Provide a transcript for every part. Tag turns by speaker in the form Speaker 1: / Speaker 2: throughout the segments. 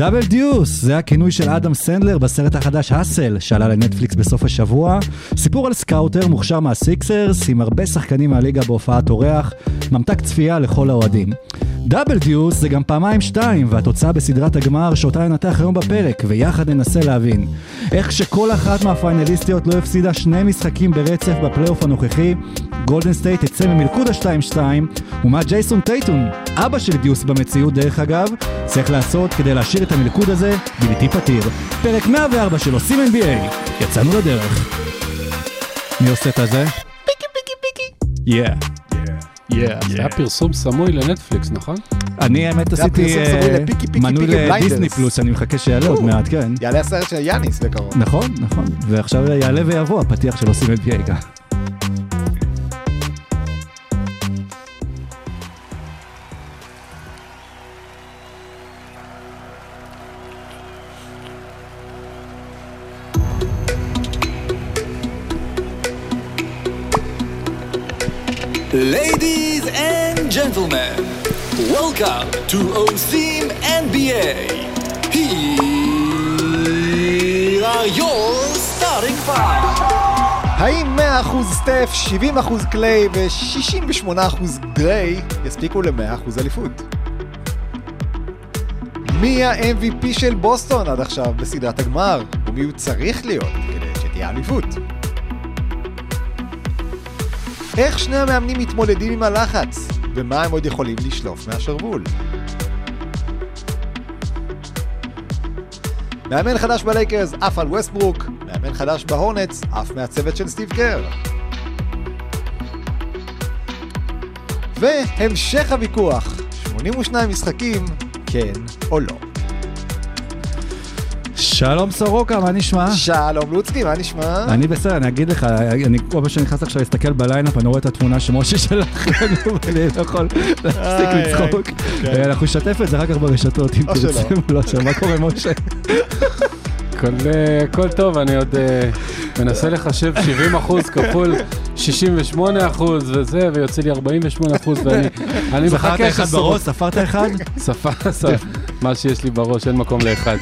Speaker 1: Double Deuce, זה הכינוי של אדם סנדלר בסרט החדש Hustle, שעלה לנטפליקס בסוף השבוע. סיפור על סקאוטר מוכשר מהסיקסרס, עם הרבה שחקנים מהליגה בהופעת אורח, ממתק צפייה לכל האוהדים. דאבל דיוס זה גם פעמיים שתיים, והתוצאה בסדרת הגמר שאותה ננתח היום בפרק, ויחד ננסה להבין. איך שכל אחת מהפיינליסטיות לא הפסידה שני משחקים ברצף בפלייאוף הנוכחי, גולדן סטייט יצא ממלכוד ה-2-2, ומה ג'ייסון טייטון, אבא של דיוס במציאות דרך אגב, צריך לעשות כדי להשאיר את המלכוד הזה בלתי פתיר. פרק 104 של עושים NBA, יצאנו לדרך. מי עושה את הזה? פיקי פיקי פיקי. יא.
Speaker 2: זה היה פרסום סמוי לנטפליקס, נכון?
Speaker 1: אני האמת עשיתי אה, מנוי. לדיסני פלוס, אני מחכה שיעלה עוד. מעט, כן.
Speaker 3: יעלה הסרט של יאניס בקרוב.
Speaker 1: נכון, נכון. ועכשיו יעלה ויבוא הפתיח של עושים NBA גם.
Speaker 4: Gentlemen, welcome to OSIM NBA. Here are your starting five.
Speaker 3: האם 100% סטף, 70% קליי ו-68% דריי יספיקו ל-100% אליפות? מי ה-MVP של בוסטון עד עכשיו בסדרת הגמר? ומי הוא צריך להיות כדי שתהיה אליפות? איך שני המאמנים מתמודדים עם הלחץ? ומה הם עוד יכולים לשלוף מהשרוול? מאמן חדש בלייקרס עף על ווסטברוק, מאמן חדש בהורנטס עף מהצוות של סטיב קר. והמשך הוויכוח, 82 משחקים, כן או לא.
Speaker 1: שלום סורוקה, מה נשמע?
Speaker 3: שלום לוצקי, מה נשמע?
Speaker 1: אני בסדר, אני אגיד לך, אני כל פעם שאני נכנס עכשיו להסתכל בליינאפ, אני רואה את התמונה שמשה שלח לנו, ואני לא יכול להפסיק לצחוק.
Speaker 3: כן.
Speaker 1: אה, אנחנו נשתף את זה אחר כך ברשתות, אם
Speaker 3: או
Speaker 1: לא, עכשיו, מה קורה משה?
Speaker 2: הכל, אה, הכל טוב, אני עוד אה, מנסה לחשב 70 אחוז כפול 68 אחוז וזה, ויוצא לי 48 אחוז, ואני אני
Speaker 1: זכרת
Speaker 2: מחכה
Speaker 1: אחד בראש? ספרת אחד?
Speaker 2: שפה, שפע, מה שיש לי בראש, אין מקום לאחד.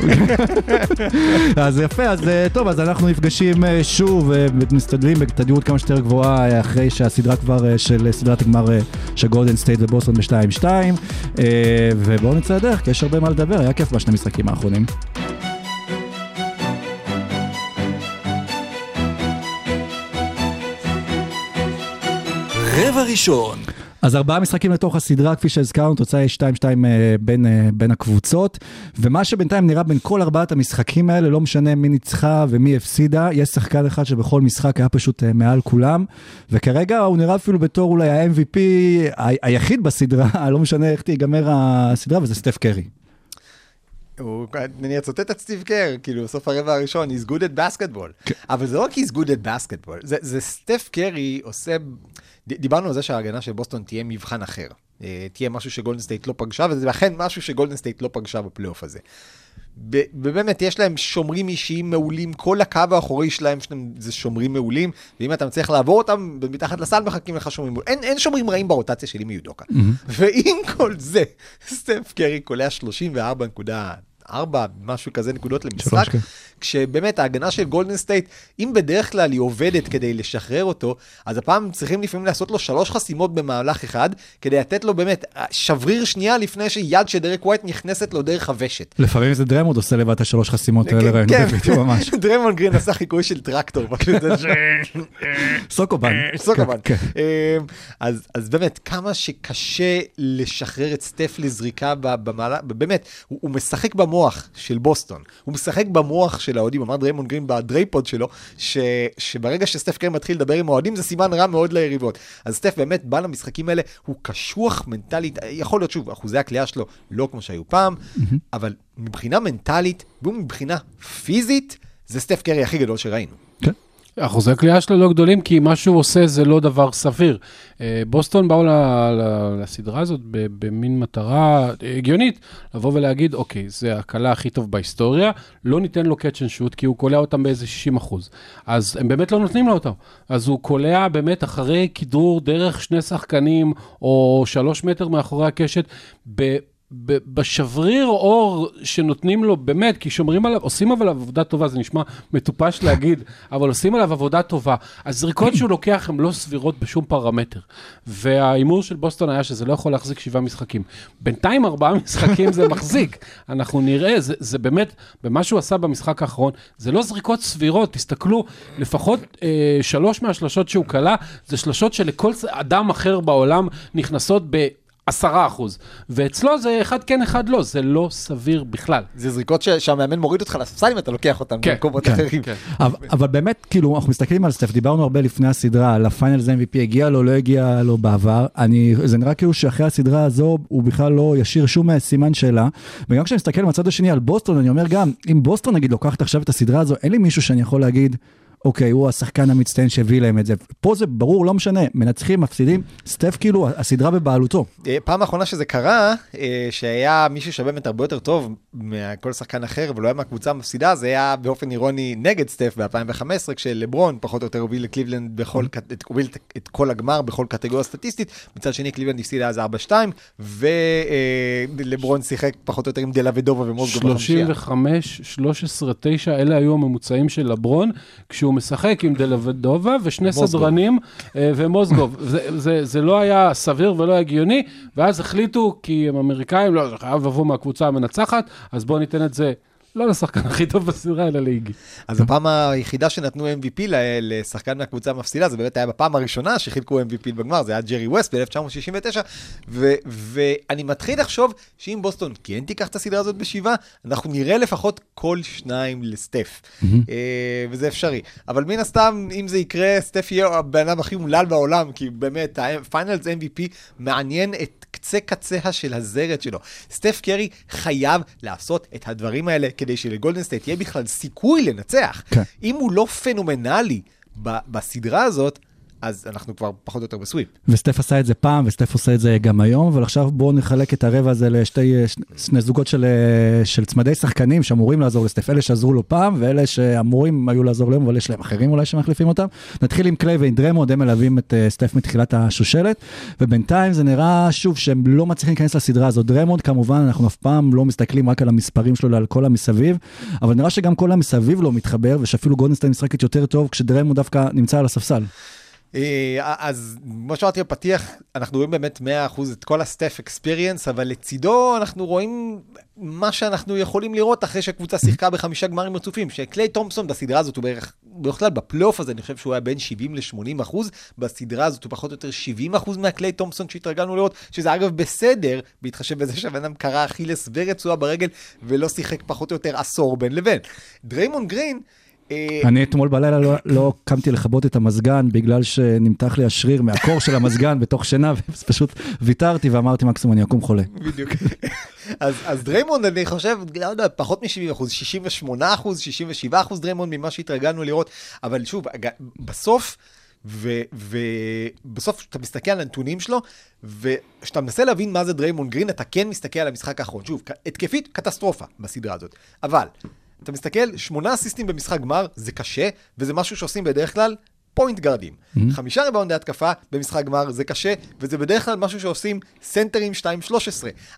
Speaker 1: אז יפה, אז אה, טוב, אז אנחנו נפגשים אה, שוב ומשתדלים בתדירות כמה שיותר גבוהה אה, אחרי שהסדרה כבר אה, של אה, סדרת הגמר אה, של גולדן סטייט ובוסטון ב-2-2, אה, ובואו נצא לדרך, כי יש הרבה מה לדבר, היה כיף בשני המשחקים האחרונים.
Speaker 4: רבע ראשון,
Speaker 1: אז ארבעה משחקים לתוך הסדרה, כפי שהזכרנו, תוצאה היא 2-2 אה, בין, אה, בין הקבוצות, ומה שבינתיים נראה בין כל ארבעת המשחקים האלה, לא משנה מי ניצחה ומי הפסידה, יש שחקן אחד שבכל משחק היה פשוט אה, מעל כולם, וכרגע הוא נראה אפילו בתור אולי ה-MVP היחיד בסדרה, לא משנה איך תיגמר הסדרה, וזה סטף קרי.
Speaker 3: הוא, אני אצטט את סטיב קר, כאילו, בסוף הרבע הראשון, he's good at basketball.
Speaker 1: כן.
Speaker 3: אבל זה לא רק he's good at basketball, זה, זה סטף קרי עושה, דיברנו על זה שההגנה של בוסטון תהיה מבחן אחר. אה, תהיה משהו שגולדן סטייט לא פגשה, וזה אכן משהו שגולדן סטייט לא פגשה בפלייאוף הזה. ובאמת, יש להם שומרים אישיים מעולים, כל הקו האחורי שלהם שלהם זה שומרים מעולים, ואם אתה מצליח לעבור אותם, מתחת לסל מחכים לך שומרים מעולים. אין, אין שומרים רעים ברוטציה של אימה יודוקה. ועם כל זה, סטף קרי קולע 34.4, משהו כזה נקודות למשחק,
Speaker 1: כן.
Speaker 3: כשבאמת ההגנה של גולדן סטייט, אם בדרך כלל היא עובדת כדי לשחרר אותו, אז הפעם צריכים לפעמים לעשות לו שלוש חסימות במהלך אחד, כדי לתת לו באמת שבריר שנייה לפני שיד של דרק ווייט נכנסת לו דרך הוושט.
Speaker 1: לפעמים זה דריימונד עושה לבד את השלוש חסימות האלה, ראינו
Speaker 3: כן,
Speaker 1: בווידאו ממש.
Speaker 3: דריימונד גרין עשה חיקוי של טרקטור.
Speaker 1: סוקובן.
Speaker 3: סוקרמן.
Speaker 1: כן.
Speaker 3: אמ, אז, באמת, כמה שקשה לשחרר את סטף לזריקה במהלך, באמת, הוא, הוא משחק במוח של בוסטון, הוא משחק במוח של האוהדים, אמר דריימונד גרין בדרייפוד שלו, ש, שברגע שסטף קרי מתחיל לדבר עם האוהדים, זה סימן רע מאוד ליריבות. אז סטף באמת בא למשחקים האלה, הוא קשוח מנטלית, יכול להיות שוב, אחוזי הקליעה שלו לא כמו שהיו פעם, אבל מבחינה מנטלית, ומבחינה פיזית, זה סטף קרי הכי גדול שראינו.
Speaker 2: אחוזי הקליעה שלו לא גדולים, כי מה שהוא עושה זה לא דבר סביר. אה, בוסטון באו לסדרה הזאת במין מטרה הגיונית, לבוא ולהגיד, אוקיי, זה הקלה הכי טוב בהיסטוריה, לא ניתן לו catch and shoot, כי הוא קולע אותם באיזה 60 אחוז. אז הם באמת לא נותנים לו אותו. אז הוא קולע באמת אחרי כדרור דרך שני שחקנים, או שלוש מטר מאחורי הקשת, ב... בשבריר אור שנותנים לו, באמת, כי שומרים עליו, עושים עליו עבודה טובה, זה נשמע מטופש להגיד, אבל עושים עליו עבודה טובה. הזריקות שהוא לוקח הן לא סבירות בשום פרמטר. וההימור של בוסטון היה שזה לא יכול להחזיק שבעה משחקים. בינתיים ארבעה משחקים זה מחזיק. אנחנו נראה, זה, זה באמת, במה שהוא עשה במשחק האחרון, זה לא זריקות סבירות, תסתכלו, לפחות אה, שלוש מהשלשות שהוא כלה, זה שלשות שלכל אדם אחר בעולם נכנסות ב... עשרה אחוז, ואצלו זה אחד כן, אחד לא, זה לא סביר בכלל.
Speaker 3: זה זריקות ש- שהמאמן מוריד אותך לספסל אם אתה לוקח אותן
Speaker 2: כן,
Speaker 3: במקומות
Speaker 1: כן,
Speaker 3: אחרים.
Speaker 1: אבל, אבל באמת, כאילו, אנחנו מסתכלים על סטף, דיברנו הרבה לפני הסדרה, על ה Finals MVP, הגיע לו, לא הגיע לו בעבר. אני, זה נראה כאילו שאחרי הסדרה הזו, הוא בכלל לא ישאיר שום סימן שאלה. וגם כשאני מסתכל מהצד השני על בוסטון, אני אומר גם, אם בוסטון נגיד לוקחת עכשיו את הסדרה הזו, אין לי מישהו שאני יכול להגיד, אוקיי, הוא השחקן המצטיין שהביא להם את זה. פה זה ברור, לא משנה, מנצחים, מפסידים, סטף כאילו, הסדרה בבעלותו.
Speaker 3: אה, פעם האחרונה שזה קרה, אה, שהיה מישהו שבאמת הרבה יותר טוב מכל שחקן אחר, ולא היה מהקבוצה המפסידה, זה היה באופן אירוני נגד סטף ב-2015, כשלברון פחוט או יותר הוביל לקליבלנד בכל, קט- את- הוביל את- את כל הגמר בכל קטגוריה סטטיסטית, מצד שני קליבלנד הפסידה אז 4-2, ולברון שיחק פחות או יותר עם דלה ודובה ומוזגו בחמישייה.
Speaker 2: 35, 13, 9, אלה היו הממוצעים של לברון, כשהוא משחק עם דלוודובה ושני
Speaker 3: מוזגוב.
Speaker 2: סדרנים אה, ומוזגוב. זה, זה, זה לא היה סביר ולא הגיוני, ואז החליטו, כי הם אמריקאים, לא, זה חייב לבוא מהקבוצה המנצחת, אז בואו ניתן את זה. לא לשחקן הכי טוב בסדרה, אלא לאיגי.
Speaker 3: אז הפעם היחידה שנתנו MVP לשחקן מהקבוצה המפסידה, זה באמת היה בפעם הראשונה שחילקו MVP בגמר, זה היה ג'רי ווסט ב-1969, ו- ואני מתחיל לחשוב שאם בוסטון כן תיקח את הסדרה הזאת בשבעה, אנחנו נראה לפחות כל שניים לסטף, אה, וזה אפשרי. אבל מן הסתם, אם זה יקרה, סטף יהיה הבן אדם הכי אומלל בעולם, כי באמת, ה Finals MVP מעניין את קצה קצה של הזרת שלו. סטף קרי חייב לעשות את הדברים האלה כדי שלגולדן סטייט יהיה בכלל סיכוי לנצח.
Speaker 1: כן.
Speaker 3: אם הוא לא פנומנלי בסדרה הזאת, אז אנחנו כבר פחות או יותר ב sweep.
Speaker 1: וסטף עשה את זה פעם, וסטף עושה את זה גם היום, אבל עכשיו בואו נחלק את הרבע הזה לשתי אה, שני, זוגות של, אה, של צמדי שחקנים שאמורים לעזור לסטף, אלה שעזרו לו פעם, ואלה שאמורים היו לעזור להם, אבל יש להם אחרים אולי שמחליפים אותם. נתחיל עם קליי ועם דריימונד, הם מלווים את אה, סטף מתחילת השושלת, ובינתיים זה נראה שוב שהם לא מצליחים להיכנס לסדרה הזאת. דריימונד כמובן, אנחנו אף פעם לא מסתכלים רק על המספרים שלו, אלא על כל המסביב, אבל נראה שגם כל המסביב לא מתחבר, ושאפילו גולדן סטייט משחקת יותר טוב, כשדריימונד דווקא נמצא על הספסל.
Speaker 3: אה, אז כמו שאמרתי בפתיח, אנחנו רואים באמת 100% את כל הסטף experience, אבל לצידו אנחנו רואים מה שאנחנו יכולים לראות אחרי שהקבוצה שיחקה בחמישה גמרים רצופים, שקליי תומפסון בסדרה הזאת הוא בערך, בדרך כלל בפלייאוף הזה אני חושב שהוא היה בין 70 ל-80 אחוז, בסדרה הזאת הוא פחות או יותר 70 אחוז מהקליי תומפסון שהתרגלנו לראות, שזה אגב בסדר, בהתחשב בזה שהבן אדם קרע אכילס ורצועה ברגל ולא שיחק פחות או יותר עשור בין לבין. דריימונד גרין,
Speaker 1: אני אתמול בלילה לא, לא קמתי לכבות את המזגן בגלל שנמתח לי השריר מהקור של המזגן בתוך שינה, ופשוט ויתרתי ואמרתי מקסימום אני אקום חולה.
Speaker 3: בדיוק. אז, אז דריימונד, אני חושב, לא יודע, פחות מ-70 אחוז, 68 אחוז, 67 אחוז דריימונד ממה שהתרגלנו לראות, אבל שוב, בסוף, ובסוף כשאתה מסתכל על הנתונים שלו, וכשאתה מנסה להבין מה זה דריימונד גרין, אתה כן מסתכל על המשחק האחרון. שוב, התקפית, קטסטרופה בסדרה הזאת. אבל, אתה מסתכל, שמונה אסיסטים במשחק גמר, זה קשה, וזה משהו שעושים בדרך כלל פוינט גארדים. Mm-hmm. חמישה ריבאונדי התקפה במשחק גמר זה קשה, וזה בדרך כלל משהו שעושים סנטרים 2-13.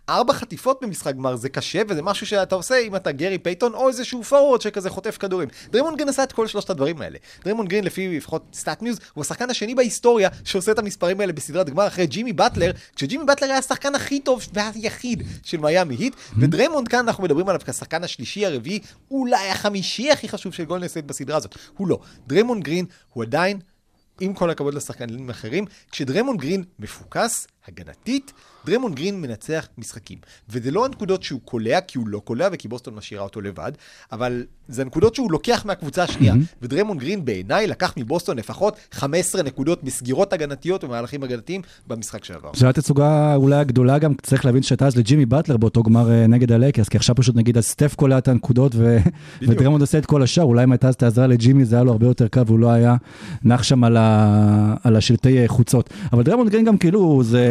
Speaker 3: ארבע חטיפות במשחק גמר זה קשה, וזה משהו שאתה עושה אם אתה גרי פייטון, או איזשהו פורוורד שכזה חוטף כדורים. דריימונד גרין עשה את כל שלושת הדברים האלה. דרימון גרין, לפי לפחות StatMuse, הוא השחקן השני בהיסטוריה שעושה את המספרים האלה בסדרת גמר אחרי ג'ימי באטלר, כשג'ימי באטלר היה השחקן הכי טוב והיחיד של מיאמי היט, ודריימונד, כאן אנחנו מדברים עליו כשחקן השלישי, הרביעי, אולי החמישי הכי חשוב של גולדן סטייט בסדרה הזאת. הוא לא. דריימונד גרין הוא עדיין עם כל הכבוד לשחקנים אחרים, כשדריימונד גרין מפוקס, הגנתית, דריימונד גרין מנצח משחקים. וזה לא הנקודות שהוא קולע, כי הוא לא קולע וכי בוסטון משאירה אותו לבד, אבל זה הנקודות שהוא לוקח מהקבוצה השנייה. ודריימונד גרין בעיניי לקח מבוסטון לפחות 15 נקודות בסגירות הגנתיות ומהלכים הגנתיים במשחק שעבר.
Speaker 1: זו הייתה תצוגה אולי הגדולה גם, צריך להבין שהייתה אז לג'ימי באטלר באותו גמר אה, נגד הלייקרס, כי עכשיו פשוט נגיד אז סטף קולע את הנקודות ו- ודרמונד עושה את כל השאר, אולי אם הייתה אז את העזרה לג'ימי זה היה לו הרבה יותר קל והוא לא היה נח שם על, ה- על השלטי אה, חוצות. אבל דרמונד גרין גם כאילו זה...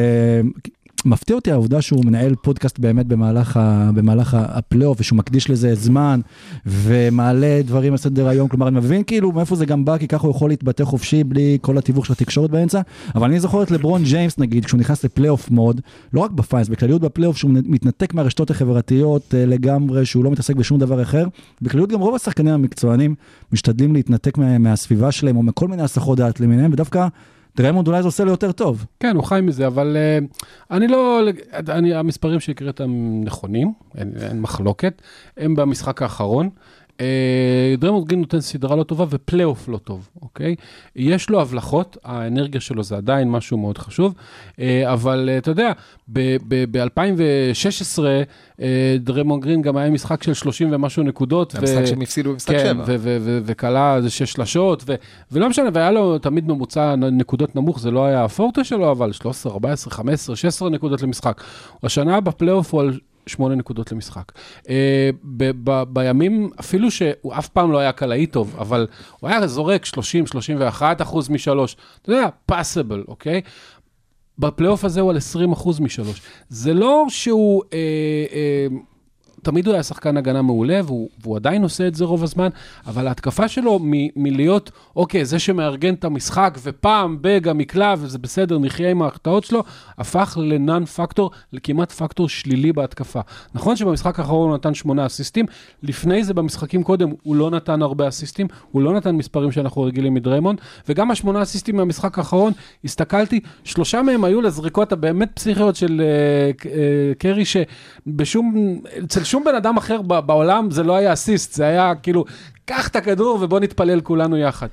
Speaker 1: מפתיע אותי העובדה שהוא מנהל פודקאסט באמת במהלך, ה, במהלך הפלייאוף, ושהוא מקדיש לזה זמן, ומעלה דברים על סדר היום, כלומר, אני מבין כאילו מאיפה זה גם בא, כי ככה הוא יכול להתבטא חופשי בלי כל התיווך של התקשורת באמצע, אבל אני זוכר את לברון ג'יימס נגיד, כשהוא נכנס לפלייאוף mode, לא רק בפיינלס, בכלליות בפלייאוף, שהוא מתנתק מהרשתות החברתיות אה, לגמרי, שהוא לא מתעסק בשום דבר אחר, בכלליות גם רוב השחקנים המקצוענים משתדלים להתנתק מה, מהסביבה שלהם, או מכל מיני הסחות דעת למיניהם, ודווקא דרמונד אולי זה עושה לו יותר טוב.
Speaker 2: כן, הוא חי מזה, אבל uh, אני לא, אני, המספרים שהקראת הם נכונים, אין, אין מחלוקת, הם במשחק האחרון. Uh, דריימונד גרין נותן סדרה לא טובה ופלייאוף לא טוב, אוקיי? יש לו הבלחות, האנרגיה שלו זה עדיין משהו מאוד חשוב, uh, אבל uh, אתה יודע, ב-2016 uh, דרמונד גרין גם היה משחק של 30 ומשהו נקודות.
Speaker 3: המשחק שהם הפסידו במשחק
Speaker 2: כן,
Speaker 3: שבע.
Speaker 2: ו- ו- ו- וקלע איזה שש שלשות, ו- ולא משנה, והיה לו תמיד ממוצע נקודות נמוך, זה לא היה הפורטה שלו, אבל 13, 14, 15, 16 נקודות למשחק. השנה בפלייאוף הוא על 8 נקודות למשחק. אה, בימים, אפילו שהוא אף פעם לא היה קלעי טוב, אבל הוא היה זורק 30, 31 אחוז משלוש, אתה יודע, פאסבל, אוקיי? בפלייאוף הזה הוא על 20 אחוז משלוש. זה לא שהוא... אה, אה, תמיד הוא היה שחקן הגנה מעולה, והוא, והוא עדיין עושה את זה רוב הזמן, אבל ההתקפה שלו מ, מלהיות, אוקיי, זה שמארגן את המשחק, ופעם ב גם יקלע, וזה בסדר, נחיה עם ההחטאות שלו, הפך לנאן פקטור, לכמעט פקטור שלילי בהתקפה. נכון שבמשחק האחרון הוא נתן שמונה אסיסטים, לפני זה במשחקים קודם הוא לא נתן הרבה אסיסטים, הוא לא נתן מספרים שאנחנו רגילים מדריימונד, וגם השמונה אסיסטים מהמשחק האחרון, הסתכלתי, שלושה מהם היו לזריקות הבאמת פסיכיות של uh, uh, קרי, שבשום, שום בן אדם אחר בעולם זה לא היה אסיסט, זה היה כאילו, קח את הכדור ובוא נתפלל כולנו יחד.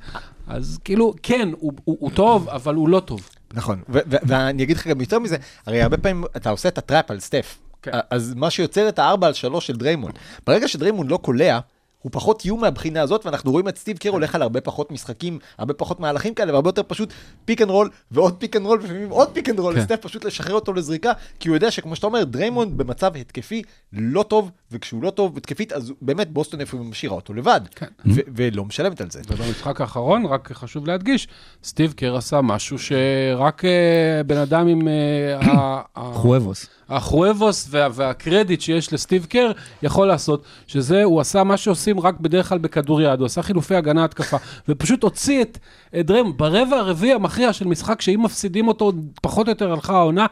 Speaker 2: אז כאילו, כן, הוא, הוא, הוא טוב, אבל הוא לא טוב.
Speaker 3: נכון, ואני אגיד לך גם יותר מזה, הרי הרבה פעמים אתה עושה את ה trap על סטף,
Speaker 2: כן.
Speaker 3: אז מה שיוצר את הארבע על שלוש של דריימונד. ברגע שדריימונד לא קולע, הוא פחות איום מהבחינה הזאת, ואנחנו רואים את סטיב קר הולך על הרבה פחות משחקים, הרבה פחות מהלכים כאלה, והרבה יותר פשוט pick and roll, ועוד pick and roll, ולפעמים עוד pick and roll,
Speaker 2: כן.
Speaker 3: לסטף פשוט לשחרר אותו לזריקה, כי הוא יודע שכמו שאתה אומר, דריימונד במצב התקפי לא טוב, וכשהוא לא טוב התקפית, אז באמת בוסטון איפה היא משאירה אותו לבד,
Speaker 2: כן.
Speaker 3: ו- ולא משלמת על זה.
Speaker 2: ובמשחק האחרון, רק חשוב להדגיש, סטיב קר עשה משהו שרק אה, בן אדם עם... אה,
Speaker 1: חואבוס.
Speaker 2: החואבוס וה, והקרדיט שיש לסטיב קר יכול לעשות, שזה, הוא עשה מה שעושים רק בדרך כלל בכדור יד, הוא עשה חילופי הגנה התקפה, ופשוט הוציא את דרם, ברבע הרביעי המכריע של משחק, שאם מפסידים אותו, פחות או יותר הלכה העונה,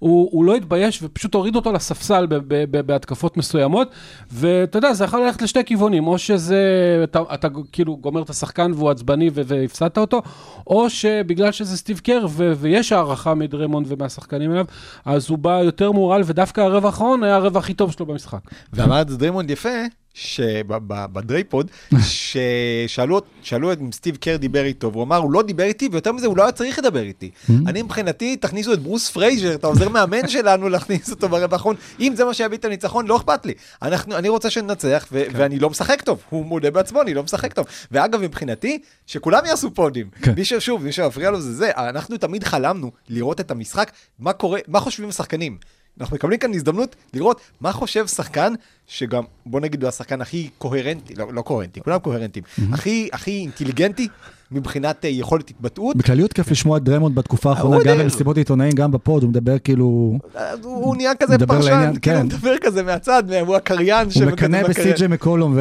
Speaker 2: הוא, הוא לא התבייש ופשוט הוריד אותו לספסל ב, ב, ב, בהתקפות מסוימות, ואתה יודע, זה יכול ללכת לשתי כיוונים, או שזה, אתה, אתה כאילו גומר את השחקן והוא עצבני ו- והפסדת אותו, או שבגלל שזה סטיב קר ו- ויש הערכה מדרמונד ומהשחקנים אליו, אז הוא בא יותר מורעל, ודווקא הרבע האחרון היה הרבע הכי טוב שלו במשחק.
Speaker 3: ואמר את זה דריימונד יפה, שב דריי pod, ששאלו שאלו אם סטיב קר דיבר איתו, והוא אמר, הוא לא דיבר איתי, ויותר מזה, הוא לא היה צריך לדבר איתי. אני מבחינתי, תכניסו את ברוס פרייזר, את העוזר מאמן שלנו, להכניס אותו ברבע האחרון. אם זה מה שיביא את הניצחון, לא אכפת לי. אנחנו, אני רוצה שננצח, ו- ואני לא משחק טוב. הוא מודה בעצמו, אני לא משחק טוב. ואגב, מבחינתי, שכולם יעשו pod ים.
Speaker 1: כן.
Speaker 3: מי ששוב, מי שמפריע לו זה זה, אנחנו תמיד חלמנו לראות את המשחק, מה קורה, מה חושבים השחקנים. אנחנו מקבלים כאן הזדמנות לראות מה חושב שחקן, שגם, בוא נגיד, הוא השחקן הכי קוהרנטי, לא, לא קוהרנטי, כולם קוהרנטים, הכי, הכי אינטליגנטי מבחינת אה, יכולת התבטאות.
Speaker 1: בכלליות כיף לשמוע את דרמונד בתקופה האחרונה, גם. במסיבות עיתונאים, גם ב pod, הוא מדבר כאילו...
Speaker 3: הוא, נהיה כזה פרשן, כאילו
Speaker 1: כן.
Speaker 3: הוא מדבר כזה מהצד, הוא הקריין
Speaker 1: הוא מקנא. בסי.ג'יי מקולום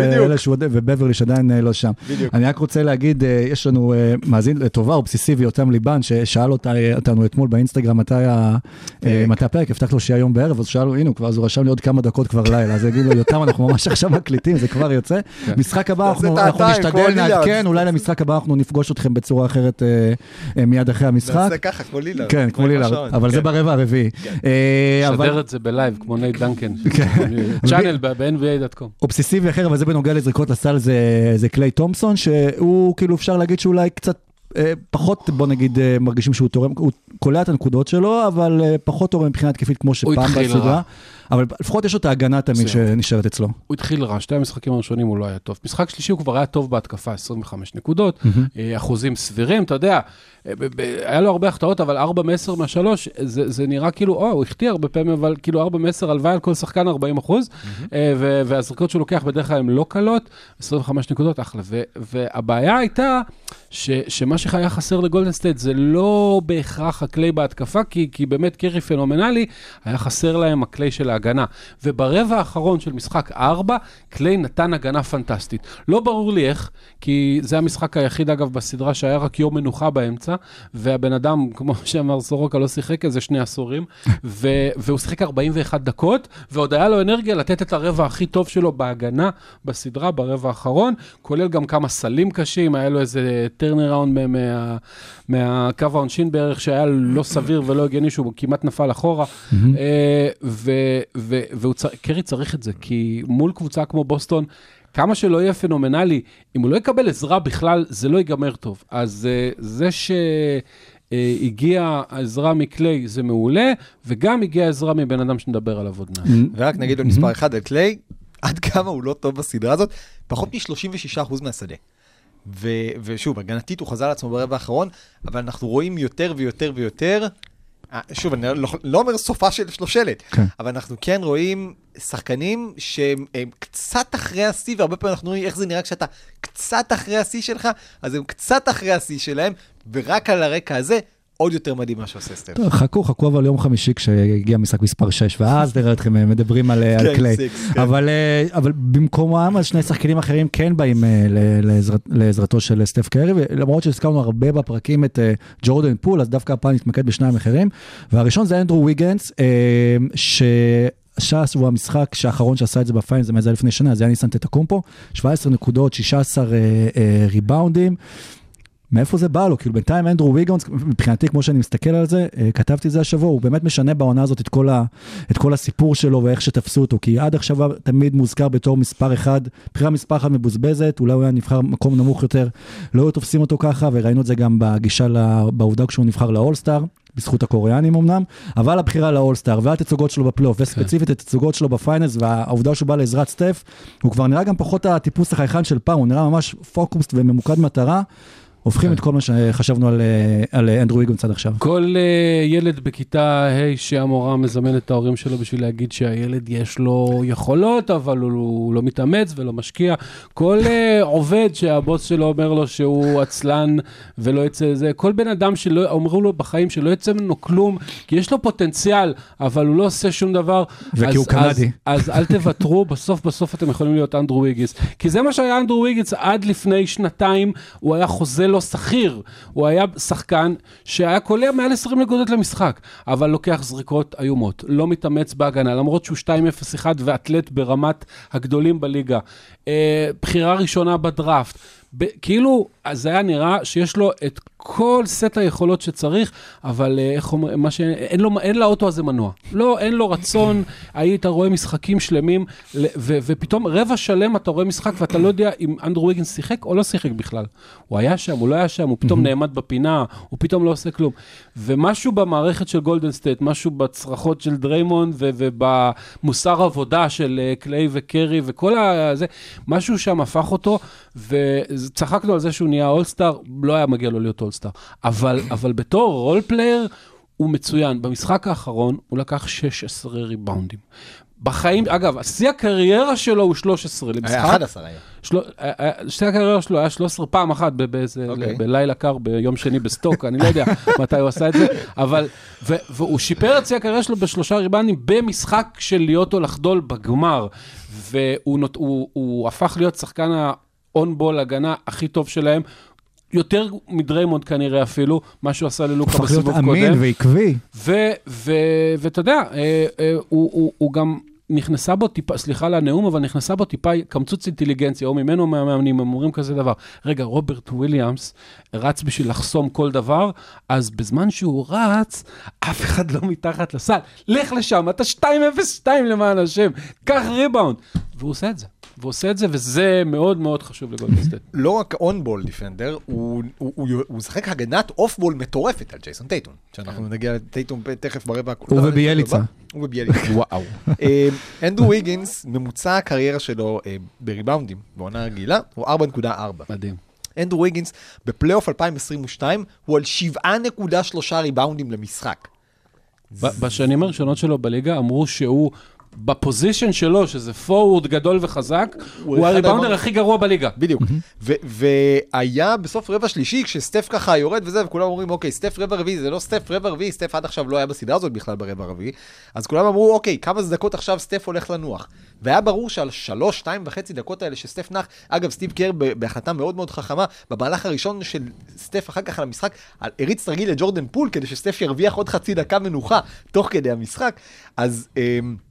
Speaker 1: ובברלי שעדיין אה, לא שם.
Speaker 3: בדיוק.
Speaker 1: אני רק רוצה להגיד, אה, יש לנו מאזין לטובה אובססיבי, יותם ליבן, ששאל אותנו אתמול באינסטגרם מתי הפרק, הבטחת לו שיהיה היום בערב, אז שאלנו, הנה, אז הוא רשם לי עוד כמה דקות כבר לילה, אז יגיד לו, יותם, אנחנו ממש עכשיו מקליטים, זה כבר יוצא. משחק הבא, אנחנו נשתדל. נעדכן, אולי למשחק הבא אנחנו נפגוש אתכם בצורה אחרת אה, אה, מיד אחרי המשחק.
Speaker 3: נעשה ככה, כמו לילארד.
Speaker 1: כן, כמו לילארד, אבל זה
Speaker 3: כן.
Speaker 1: ברבע הרביעי. אה, אבל-
Speaker 2: שדר את זה ב live, כמו נייט דנקן.
Speaker 1: כן.
Speaker 2: channel ב-nba.com.
Speaker 1: אובססיבי אחר, אבל זה בנוגע לזריקות לסל, זה, זה קליי תומפסון, שהוא כאילו אפשר להגיד שאולי קצת אה, פחות, בוא נגיד, אה, מרגישים שהוא תורם, הוא קולע את הנקודות שלו, אבל אה, פחות טוב מבחינה התקפית כמו שפעם
Speaker 2: התחיל
Speaker 1: בסדרה. אבל לפחות יש לו את ההגנה תמיד. שנשארת אצלו.
Speaker 2: הוא התחיל רע, שתי המשחקים הראשונים הוא לא היה טוב. משחק שלישי הוא כבר היה טוב בהתקפה, 25 נקודות, אה, אחוזים סבירים, אתה יודע, אה, היה לו הרבה החטאות, אבל 4 מ-10 מה-3, זה, זה נראה כאילו, או, הוא החטיא הרבה פעמים, אבל כאילו 4 מ-10 הלוואי על כל שחקן 40 אחוז, אה, ו- והזריקות שהוא לוקח בדרך כלל הן לא קלות, 25 נקודות, אחלה. ו- והבעיה הייתה ש- שמה שהיה חסר לגולדן סטייט זה לא בהכרח הקליי בהתקפה, כי, כי באמת קרי פנומנלי, היה חסר להם הקליי של ההגנה. וברבע האחרון של משחק 4, קליי נתן הגנה פנטסטית. לא ברור לי איך, כי זה המשחק היחיד, אגב, בסדרה שהיה רק יום מנוחה באמצע, והבן אדם, כמו שאמר סורוקה, לא שיחק איזה שני עשורים, ו- והוא שיחק 41 דקות, ועוד היה לו אנרגיה לתת את הרבע הכי טוב שלו בהגנה בסדרה, ברבע האחרון, כולל גם כמה סלים קשים, היה לו איזה turnaround מה, מהקו העונשין בערך, שהיה לא סביר ולא הגיוני, שהוא כמעט נפל אחורה. אה, ו- ו- והוא צר- קרי צריך את זה, כי מול קבוצה כמו בוסטון, כמה שלא יהיה פנומנלי, אם הוא לא יקבל עזרה בכלל, זה לא ייגמר טוב. אז אה, זה שהגיעה עזרה מקליי זה מעולה, וגם הגיעה עזרה מבן אדם שנדבר עליו עוד מעט.
Speaker 3: ורק נגיד עוד מספר אחד על קליי, עד כמה הוא לא טוב בסדרה הזאת, פחות מ-36% מהשדה. ו- ושוב, הגנתית הוא חזר לעצמו ברבע האחרון, אבל אנחנו רואים יותר ויותר ויותר, שוב, אני לא, לא אומר סופה של שלושלת,
Speaker 1: כן.
Speaker 3: אבל אנחנו כן רואים שחקנים שהם הם קצת אחרי השיא, והרבה פעמים אנחנו רואים איך זה נראה כשאתה קצת אחרי השיא שלך, אז הם קצת אחרי השיא שלהם, ורק על הרקע הזה, עוד יותר מדהים מה שעושה סטף.
Speaker 1: טוב, חכו, חכו אבל יום חמישי כשיגיע משחק מספר 6, ואז נראה אתכם אה, מדברים על, אה, על
Speaker 3: כן,
Speaker 1: קליי.
Speaker 3: כן.
Speaker 1: אבל, אה, אבל במקומם, אז שני שחקנים אחרים כן באים לעזרת, לעזרתו של סטף קרי, ולמרות שהזכרנו הרבה בפרקים את ג'ורדן פול, אז דווקא הפעם נתמקד בשניים אחרים. והראשון זה אנדרו ויגנס, ש... שהוא המשחק שהאחרון שעשה את זה בפיינל, זה היה לפני שנה, יאניס אנטטוקומפו, 17 נקודות, 16 אה, אה, ריבאונדים. מאיפה זה בא לו? כאילו בינתיים אנדרו ויגנס, מבחינתי, כמו שאני מסתכל על זה, אה, כתבתי את זה השבוע, הוא באמת משנה בעונה הזאת את כל, ה, את כל הסיפור שלו ואיך שתפסו אותו, כי עד עכשיו תמיד מוזכר בתור מספר אחד, בחירה מספר אחת מבוזבזת, אולי הוא היה נבחר במקום נמוך יותר, לא היו תופסים אותו ככה, וראינו את זה גם בגישה, ל- בעובדה כשהוא נבחר לאולסטאר. בזכות הקוריאנים אמנם, אבל הבחירה לאולסטאר והתצוגות שלו בפלייאוף, וספציפית התצוגות שלו בפיינלס, והעובדה שהוא בא לעזרת סטף, הוא כבר נראה גם פחות הטיפוס החייכן של פעם, הוא נראה ממש פוקוס וממוקד מטרה. הופכים את כל מה שחשבנו על, אה, על אנדרו ויגונס עד עכשיו.
Speaker 2: כל uh, ילד בכיתה ה' שהמורה מזמנת את ההורים שלו בשביל להגיד שהילד יש לו יכולות, אבל הוא, הוא לא מתאמץ ולא משקיע. כל uh, עובד שהבוס שלו אומר לו שהוא עצלן ולא יצא זה, כל בן אדם שאומרו לו בחיים שלא יצא ממנו כלום, כי יש לו פוטנציאל, אבל הוא לא עושה שום דבר.
Speaker 1: וכי
Speaker 2: אז-
Speaker 1: הוא קנדי.
Speaker 2: אז, אז אל תוותרו, בסוף בסוף אתם יכולים להיות אנדרו ויגיס. כי זה מה שהיה אנדרו ויגיס עד לפני שנתיים, הוא היה חוזה לא שכיר. הוא היה שחקן שהיה קולע מעל 20 נקודות למשחק, אבל לוקח זריקות איומות, לא מתאמץ בהגנה, למרות שהוא 2-0-1 ואתלט ברמת הגדולים בליגה. אה, בחירה ראשונה בדראפט. ב- כאילו, זה היה נראה שיש לו את כל סט היכולות שצריך, אבל אה, איך אומרים, מה ש... אין, לו, אין לאוטו הזה מנוע. לא, אין לו רצון, היית רואה משחקים שלמים, ו- ופתאום רבע שלם אתה רואה משחק ואתה לא יודע אם אנדרו ויגנס שיחק או לא שיחק בכלל. הוא היה שם, הוא לא היה שם, הוא פתאום נעמד בפינה, הוא פתאום לא עושה כלום. ומשהו במערכת של גולדן סטייט, משהו בצרחות של דריימונד ו- ובמוסר עבודה של אה, קליי וקרי וכל ה... זה, משהו שם הפך אותו, וצחקנו על זה שהוא נהיה אולסטאר, לא היה מגיע לו להיות אולסטאר. אבל, אבל בתור role player, הוא מצוין. במשחק האחרון הוא לקח 16 ריבאונדים. בחיים, אגב, שיא הקריירה שלו הוא 13 למשחק.
Speaker 3: היה 11 היה.
Speaker 2: של... שתי הקריירה שלו היה 13 פעם אחת באיזה,
Speaker 3: אוקיי.
Speaker 2: בלילה קר ביום שני בסטוק, אני לא יודע מתי הוא עשה את זה, אבל, ו, והוא שיפר את שיא הקריירה שלו בשלושה ריבאונדים במשחק של להיות או לחדול בגמר, והוא נות, הוא, הוא הפך להיות שחקן ה on-ball הגנה הכי טוב שלהם. יותר מדריימונד כנראה אפילו, מה שהוא עשה ללוקה
Speaker 1: הפך להיות
Speaker 2: בסיבוב
Speaker 1: אמין
Speaker 2: קודם.
Speaker 1: ועקבי.
Speaker 2: ואתה יודע, אה, אה, הוא, הוא, הוא גם נכנסה בו טיפה, סליחה על הנאום, אבל נכנסה בו טיפה קמצוץ אינטליגנציה, או ממנו מהמאמנים, הם אומרים כזה דבר. רגע, רוברט וויליאמס רץ בשביל לחסום כל דבר, אז בזמן שהוא רץ, אף אחד לא מתחת לסל. לך לשם, אתה 2-0-2 למען השם, קח ריבאונד. והוא עושה את זה. והוא עושה את זה, וזה מאוד מאוד חשוב לגולדן סטייט.
Speaker 3: לא רק on-ball defender, הוא- משחק הגנת off-ball מטורפת על ג'ייסון טייטום. שאנחנו נגיע לטייטום תכף ברבע.
Speaker 1: הוא וביאליצה.
Speaker 3: לא, הוא וביאליצה.
Speaker 2: וואו.
Speaker 3: אה, אנדרו ויגינס, ממוצע הקריירה שלו אה, בריבאונדים בעונה רגילה, הוא 4.4.
Speaker 2: מדהים.
Speaker 3: אנדרו ויגינס בפלייאוף 2022 הוא על 7.3 ריבאונדים למשחק.
Speaker 2: בשנים הראשונות שלו בליגה אמרו שהוא, בפוזיישן שלו, שזה פורוורד גדול וחזק, הוא
Speaker 3: אחד
Speaker 2: הריבאונדר
Speaker 3: הריבאונד-
Speaker 2: הכי גרוע בליגה.
Speaker 3: בדיוק. ו- והיה בסוף רבע שלישי, כשסטף ככה יורד וזה, וכולם אומרים, אוקיי, סטף רבע רביעי, זה לא סטף רבע רביעי, סטף עד עכשיו לא היה בסדרה הזאת בכלל ברבע רביעי. אז כולם אמרו, אוקיי, כמה דקות עכשיו סטף הולך לנוח. והיה ברור שעל שלוש, שתיים וחצי דקות האלה שסטף נח, אגב, סטיב קר בהחלטה מאוד מאוד חכמה, במהלך הראשון של סטף אחר כך על המשחק, על- הריץ תרגיל לג'ורדן פול, כדי שסטף ירוויח עוד חצי דקה מנוחה תוך כדי המשחק. אז... אמ,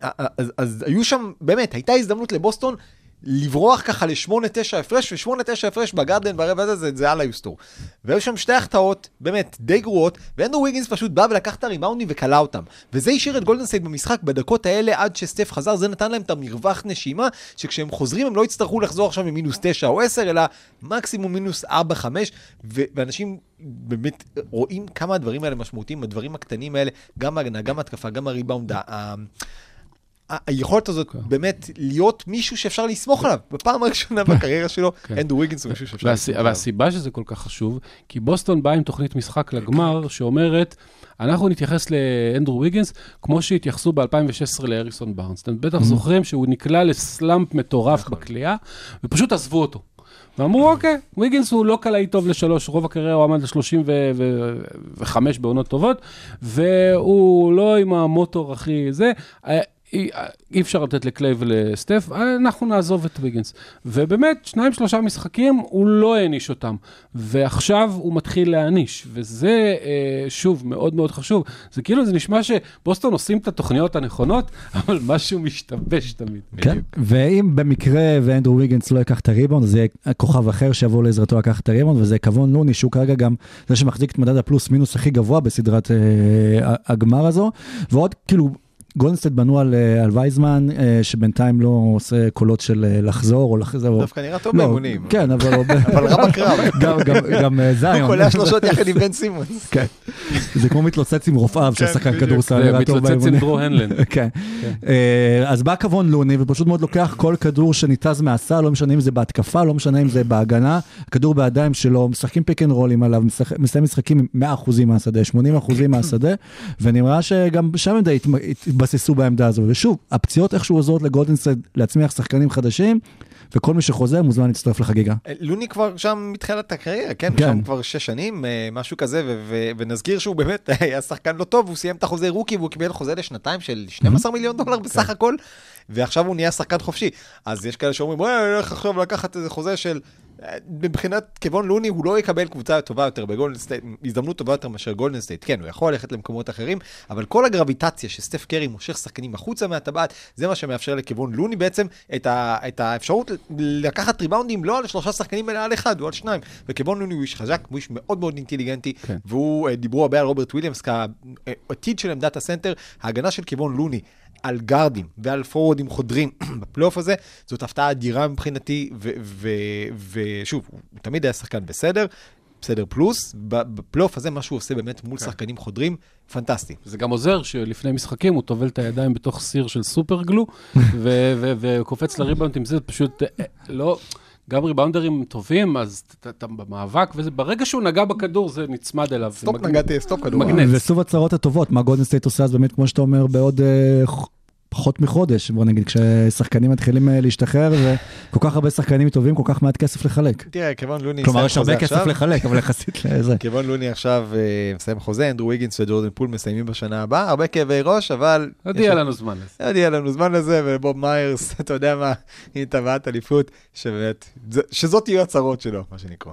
Speaker 3: אז, אז היו שם, באמת, הייתה הזדמנות לבוסטון לברוח ככה ל-8-9 הפרש, ו-8-9 הפרש בגרדן ברבע הזה, זה, זה על היוסטור. והיו שם שתי החטאות, באמת, די גרועות, ואנדרו ויגינס פשוט בא ולקח את הריבאונדים וכלא אותם. וזה השאיר את גולדן סטייט במשחק בדקות האלה עד שסטף חזר, זה נתן להם את המרווח נשימה, שכשהם חוזרים הם לא יצטרכו לחזור עכשיו ממינוס 9 או 10, אלא מקסימום מינוס 4-5, ו- ואנשים באמת רואים כמה הדברים האלה משמעותיים, הדברים הקטנים האלה, גם ההגנה, גם ההתקפה, גם הריבאונד, היכולת הזאת באמת להיות מישהו שאפשר לסמוך עליו. בפעם הראשונה בקריירה שלו,
Speaker 2: כן.
Speaker 3: אנדרו ויגינס הוא מישהו שאפשר לסמוך עליו.
Speaker 2: והסיבה שזה כל כך חשוב, כי בוסטון באה עם תוכנית משחק לגמר שאומרת, אנחנו נתייחס לאנדרו ויגינס כמו שהתייחסו ב-2016 להריסון בארנס. אתם בטח זוכרים שהוא נקלע לסלאמפ מטורף בכלייה, ופשוט עזבו אותו. ואמרו, אוקיי, ויגינס הוא לא קלעי טוב לשלוש, רוב הקריירה הוא עמד ל-35 בעונות טובות, והוא לא עם המוטור הכי זה. אי, אי אפשר לתת לקליי ולסטף, אה, אנחנו נעזוב את ויגינס. ובאמת, שניים שלושה משחקים, הוא לא העניש אותם. ועכשיו הוא מתחיל להעניש, וזה, אה, שוב, מאוד מאוד חשוב. זה כאילו, זה נשמע שבוסטון עושים את התוכניות הנכונות, אבל משהו משתבש תמיד.
Speaker 1: כן, ואם במקרה ואנדרו ויגנס לא ייקח את הריבאונד, אז יהיה כוכב אחר שיבוא לעזרתו לקחת את הריבאונד, וזה קוון לוני, שהוא כרגע גם זה שמחזיק את מדד הפלוס מינוס הכי גבוה בסדרת אה, הגמר הזו, ועוד כאילו... גולדן סטייט בנו על, אה, על וייזמן, אה, שבינתיים לא עושה קולות של אה, לחזור או לחזור.
Speaker 3: דווקא נראה טוב
Speaker 1: לא,
Speaker 3: באימונים.
Speaker 1: כן, אבל...
Speaker 3: אבל רע בקרב.
Speaker 1: גם, גם, גם אה,
Speaker 3: הוא
Speaker 1: זיון.
Speaker 3: קולע שלושות יחד עם בן סימונס.
Speaker 1: כן. זה כמו מתלוצץ עם רופאיו של
Speaker 3: כן,
Speaker 1: שחקן. כדורסל. נראה טוב
Speaker 2: מתלוצץ עם
Speaker 1: באימונים.
Speaker 2: דרור הנלן.
Speaker 1: כן. אז בא קוון לוני ופשוט מאוד לוקח כל כדור שניתז מהסל, לא משנה אם זה בהתקפה, לא משנה אם זה בהגנה, כדור בידיים שלו, משחקים pick and roll ים עליו, מסיים משחקים עם 100% מהשדה, 80% מהשדה, ונראה שגם שם הם די התמ- התבססו בעמדה הזו. ושוב, הפציעות איכשהו עוזרות לגולדן סטייט להצמיח שחקנים חדשים, וכל מי שחוזר מוזמן להצטרף לחגיגה.
Speaker 3: לוני כבר שם מתחילת הקריירה, כן?
Speaker 1: כן.
Speaker 3: שם כבר שש שנים, אה, משהו כזה, ו- ו- ונזכיר שהוא באמת היה שחקן לא טוב, הוא סיים את החוזה rookie והוא קיבל חוזה לשנתיים של 12 מיליון דולר בסך הכל, ועכשיו הוא נהיה שחקן חופשי. אז יש כאלה שאומרים, וואי, איך עכשיו לקחת איזה חוזה של... אה, מבחינת קוון לוני הוא לא יקבל קבוצה טובה יותר בגולדן סטייט, הזדמנות טובה יותר מאשר גולדן סטייט. כן, הוא יכול ללכת למקומות אחרים, אבל כל הגרביטציה שסטף קרי מושך שחקנים החוצה מהטבעת, זה מה שמאפשר לקוון לוני בעצם את, ה, את האפשרות לקחת ריבאונדים לא על שלושה שחקנים אלא על אחד, או על שניים. וקוון לוני הוא איש חזק, הוא איש מאוד מאוד אינטליגנטי,
Speaker 2: כן.
Speaker 3: והוא, אה, דיברו הרבה על רוברט וויליאמס כעתיד של עמדת הסנטר, ההגנה של קוון לוני. על גארדים ועל פורורדים חודרים בפלייאוף הזה, זאת הפתעה אדירה מבחינתי, ושוב, הוא תמיד היה שחקן בסדר, בסדר פלוס, בפלייאוף הזה מה שהוא עושה באמת מול שחקנים חודרים, פנטסטי.
Speaker 2: זה גם עוזר שלפני משחקים הוא טובל את הידיים בתוך סיר של סופר גלו, וקופץ לריבאונד עם זה, פשוט אה, לא, גם ריבאונדרים טובים, אז אתה- במאבק, וזה, ברגע שהוא נגע בכדור זה נצמד אליו.
Speaker 3: סטופ נגעתי, סטופ כדור.
Speaker 2: מגנט.
Speaker 1: וסוב הצהרות הטובות, מה גולדן סטייט עושה אז באמת, כמו שאתה אומר, בעוד אה, פחות מחודש, בוא נגיד, כששחקנים מתחילים אה, להשתחרר, וכל כך הרבה שחקנים טובים, כל כך מעט כסף לחלק.
Speaker 3: תראה, קוון לוני
Speaker 1: כלומר, יש הרבה כסף לחלק, אבל יחסית לזה.
Speaker 3: קוון לוני עכשיו אה, מסיים חוזה, אנדרו ויגינס וג'ורדן פול מסיימים בשנה הבאה, הרבה כאבי ראש, אבל...
Speaker 2: עוד יהיה לנו זמן לזה.
Speaker 3: עוד יהיה לנו זמן לזה, ובוב מיירס, אתה יודע מה, היא טבעת אליפות, שבאמת, שזאת יהיו הצהרות שלו, מה שנקרא.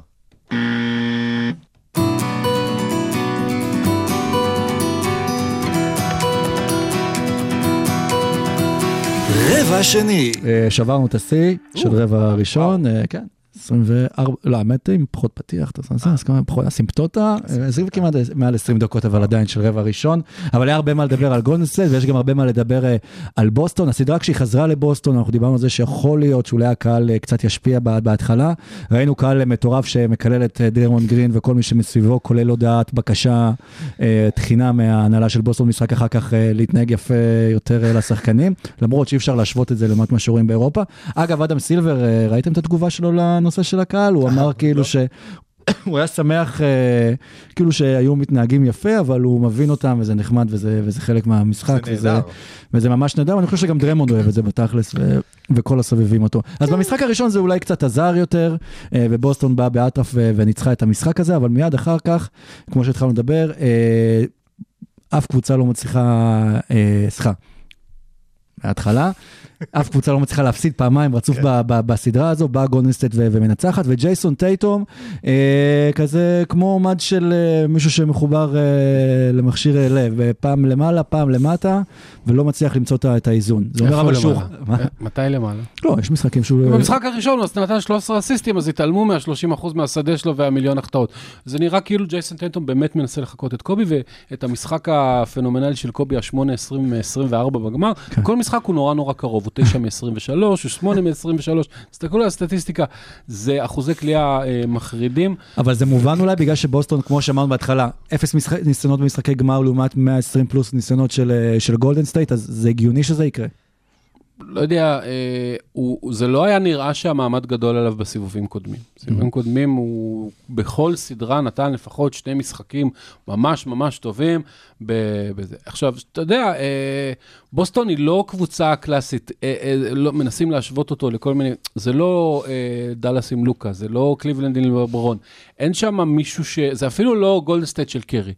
Speaker 4: רבע שני.
Speaker 1: אה, שברנו את השיא של רבע ראשון, אה, כן. 24, לא, האמת עם פחות פתיח, אתה יודע, אז כמה פחות, אסימפטוטה, כמעט מעל 20 דקות, אבל עדיין של רבע ראשון, אבל היה הרבה מה לדבר על גולדנסטייט, ויש גם הרבה מה לדבר אה, על בוסטון. הסדרה כשהיא חזרה לבוסטון, אנחנו דיברנו על זה שיכול להיות שאולי הקהל אה, קצת ישפיע בה- בהתחלה. ראינו קהל מטורף שמקלל את אה, דרמון גרין וכל מי שמסביבו, כולל הודעת בקשה, תחינה מההנהלה של בוסטון, משחק אחר כך להתנהג יפה יותר לשחקנים, למרות שאי אפשר להשוות את זה לעומת מה שרואים באירופה. אגב, אדם סילבר, ראיתם את התגובה שלו לנושא של הקהל? הוא אמר כאילו ש... הוא היה שמח אה, כאילו שהיו מתנהגים יפה, אבל הוא מבין אותם וזה נחמד וזה, וזה חלק מהמשחק.
Speaker 3: זה
Speaker 1: וזה,
Speaker 3: נהדר.
Speaker 1: וזה ממש נהדר, ואני חושב שגם דריימונד אוהב את זה בתכלס, ו, וכל הסובבים אותו. אז במשחק הראשון זה אולי קצת עזר יותר, אה, ובוסטון באה באטרף ו- וניצחה את המשחק הזה, אבל מיד אחר כך, כמו שהתחלנו לדבר, אה, אף קבוצה לא מצליחה, אה, סליחה, מההתחלה. אף קבוצה לא מצליחה להפסיד פעמיים רצוף ב- בסדרה הזו, באה גולדנסטייט ומנצחת, וג'ייסון טייטום, אה, כזה כמו מד של אה, מישהו שמחובר אה, למכשיר לב, פעם למעלה, פעם למטה, ולא מצליח למצוא את האיזון. זה אומר אבל שהוא...
Speaker 2: אה, מתי למעלה?
Speaker 1: לא, יש משחקים שהוא...
Speaker 2: במשחק הראשון הוא נתן 13 אסיסטים, אז התעלמו מה-30% מהשדה שלו והמיליון החטאות. זה נראה כאילו ג'ייסון טנטום באמת מנסה לחקות את קובי, ואת המשחק הפנומנלי של קובי, ה-8-20-24 בגמר, כל משחק הוא נורא נורא קרוב, הוא 9 מ-23, הוא 8 מ-23, תסתכלו על הסטטיסטיקה, זה אחוזי קליעה אה, מחרידים.
Speaker 1: אבל זה מובן אולי בגלל שבוסטון, כמו שאמרנו בהתחלה, אפס משחק, ניסיונות במשחקי גמר לעומת 120 פלוס ניסיונות של, אה, של גולדן סטייט, אז זה הגיוני שזה יקרה.
Speaker 2: לא יודע, אה, הוא, זה לא היה נראה שהמעמד גדול עליו בסיבובים קודמים. סיבובים קודמים, הוא בכל סדרה נתן לפחות שני משחקים ממש ממש טובים. ב- בזה. עכשיו, אתה יודע, אה, בוסטון היא לא קבוצה קלאסית, אה, אה, לא, מנסים להשוות אותו לכל מיני, זה לא אה, דאלאס עם לוקה, זה לא קליבלנד עם לברון. אין שם מישהו ש... זה אפילו לא גולדן סטייט של קרי.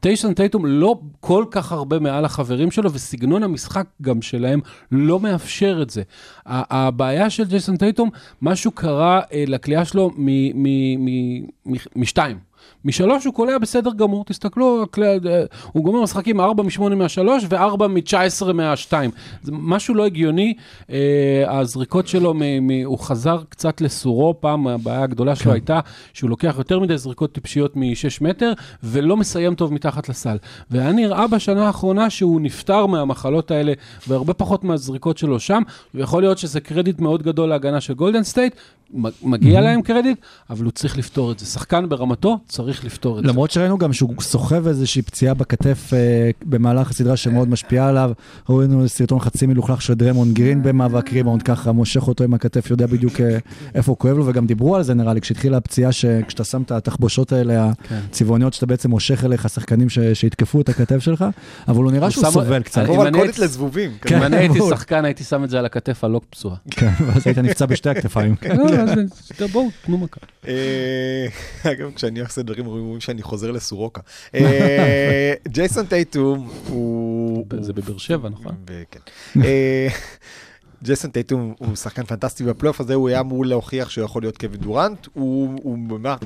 Speaker 2: ג'ייסון טייטום לא כל כך הרבה מעל החברים שלו, וסגנון המשחק גם שלהם לא מאפשר את זה. הבעיה של ג'ייסון טייטום, משהו קרה אה, לקליעה שלו משתיים. משלוש הוא קולע בסדר גמור, תסתכלו, הוא גומר משחקים 4 מ-8 מהשלוש ו-4 מ-19 מהשתיים. זה משהו לא הגיוני, אה, הזריקות שלו, הוא חזר קצת לסורו, פעם הבעיה הגדולה שלו הייתה שהוא לוקח יותר מדי זריקות טיפשיות מ-6 מטר ולא מסיים טוב מתחת לסל. והיה נראה בשנה האחרונה שהוא נפטר מהמחלות האלה והרבה פחות מהזריקות שלו שם, ויכול להיות שזה קרדיט מאוד גדול להגנה של גולדן סטייט, מגיע להם קרדיט, אבל הוא צריך לפתור את זה. שחקן ברמתו צריך לפתור את זה.
Speaker 1: למרות שראינו גם שהוא סוחב איזושהי פציעה בכתף אה, במהלך הסדרה שמאוד משפיעה עליו. ראינו סרטון חצי מלוכלך של דרמון גרין במאבק ריבאונד, ככה מושך אותו עם הכתף, יודע בדיוק אה, איפה הוא כואב לו, וגם דיברו על זה נראה לי, כשהתחילה הפציעה, שכשאתה שם את התחבושות האלה,
Speaker 2: כן.
Speaker 1: הצבעוניות, שאתה בעצם מושך אליך שחקנים שיתקפו את הכתף שלך, אבל הוא נראה
Speaker 2: הוא
Speaker 1: שהוא סובל קצת.
Speaker 2: אם אני הייתי-.
Speaker 1: כן.
Speaker 2: שחקן, הייתי שם את זה על הכתף הלא פצועה.
Speaker 1: כן, ואז היית נפצע בשתי הכתפיים.
Speaker 2: לא, אז בואו, תנו מכה.
Speaker 3: אה, אגב, כשאני עושה דברים רואים שאני חוזר לסורוקה. אה, ג'ייסון טייטום הוא...
Speaker 2: זה בבאר שבע, נכון?
Speaker 3: וכן. ג'ייסון טייטום הוא שחקן פנטסטי בפלייאוף הזה, הוא היה אמור להוכיח שהוא יכול להיות קווין דורנט, הוא, הוא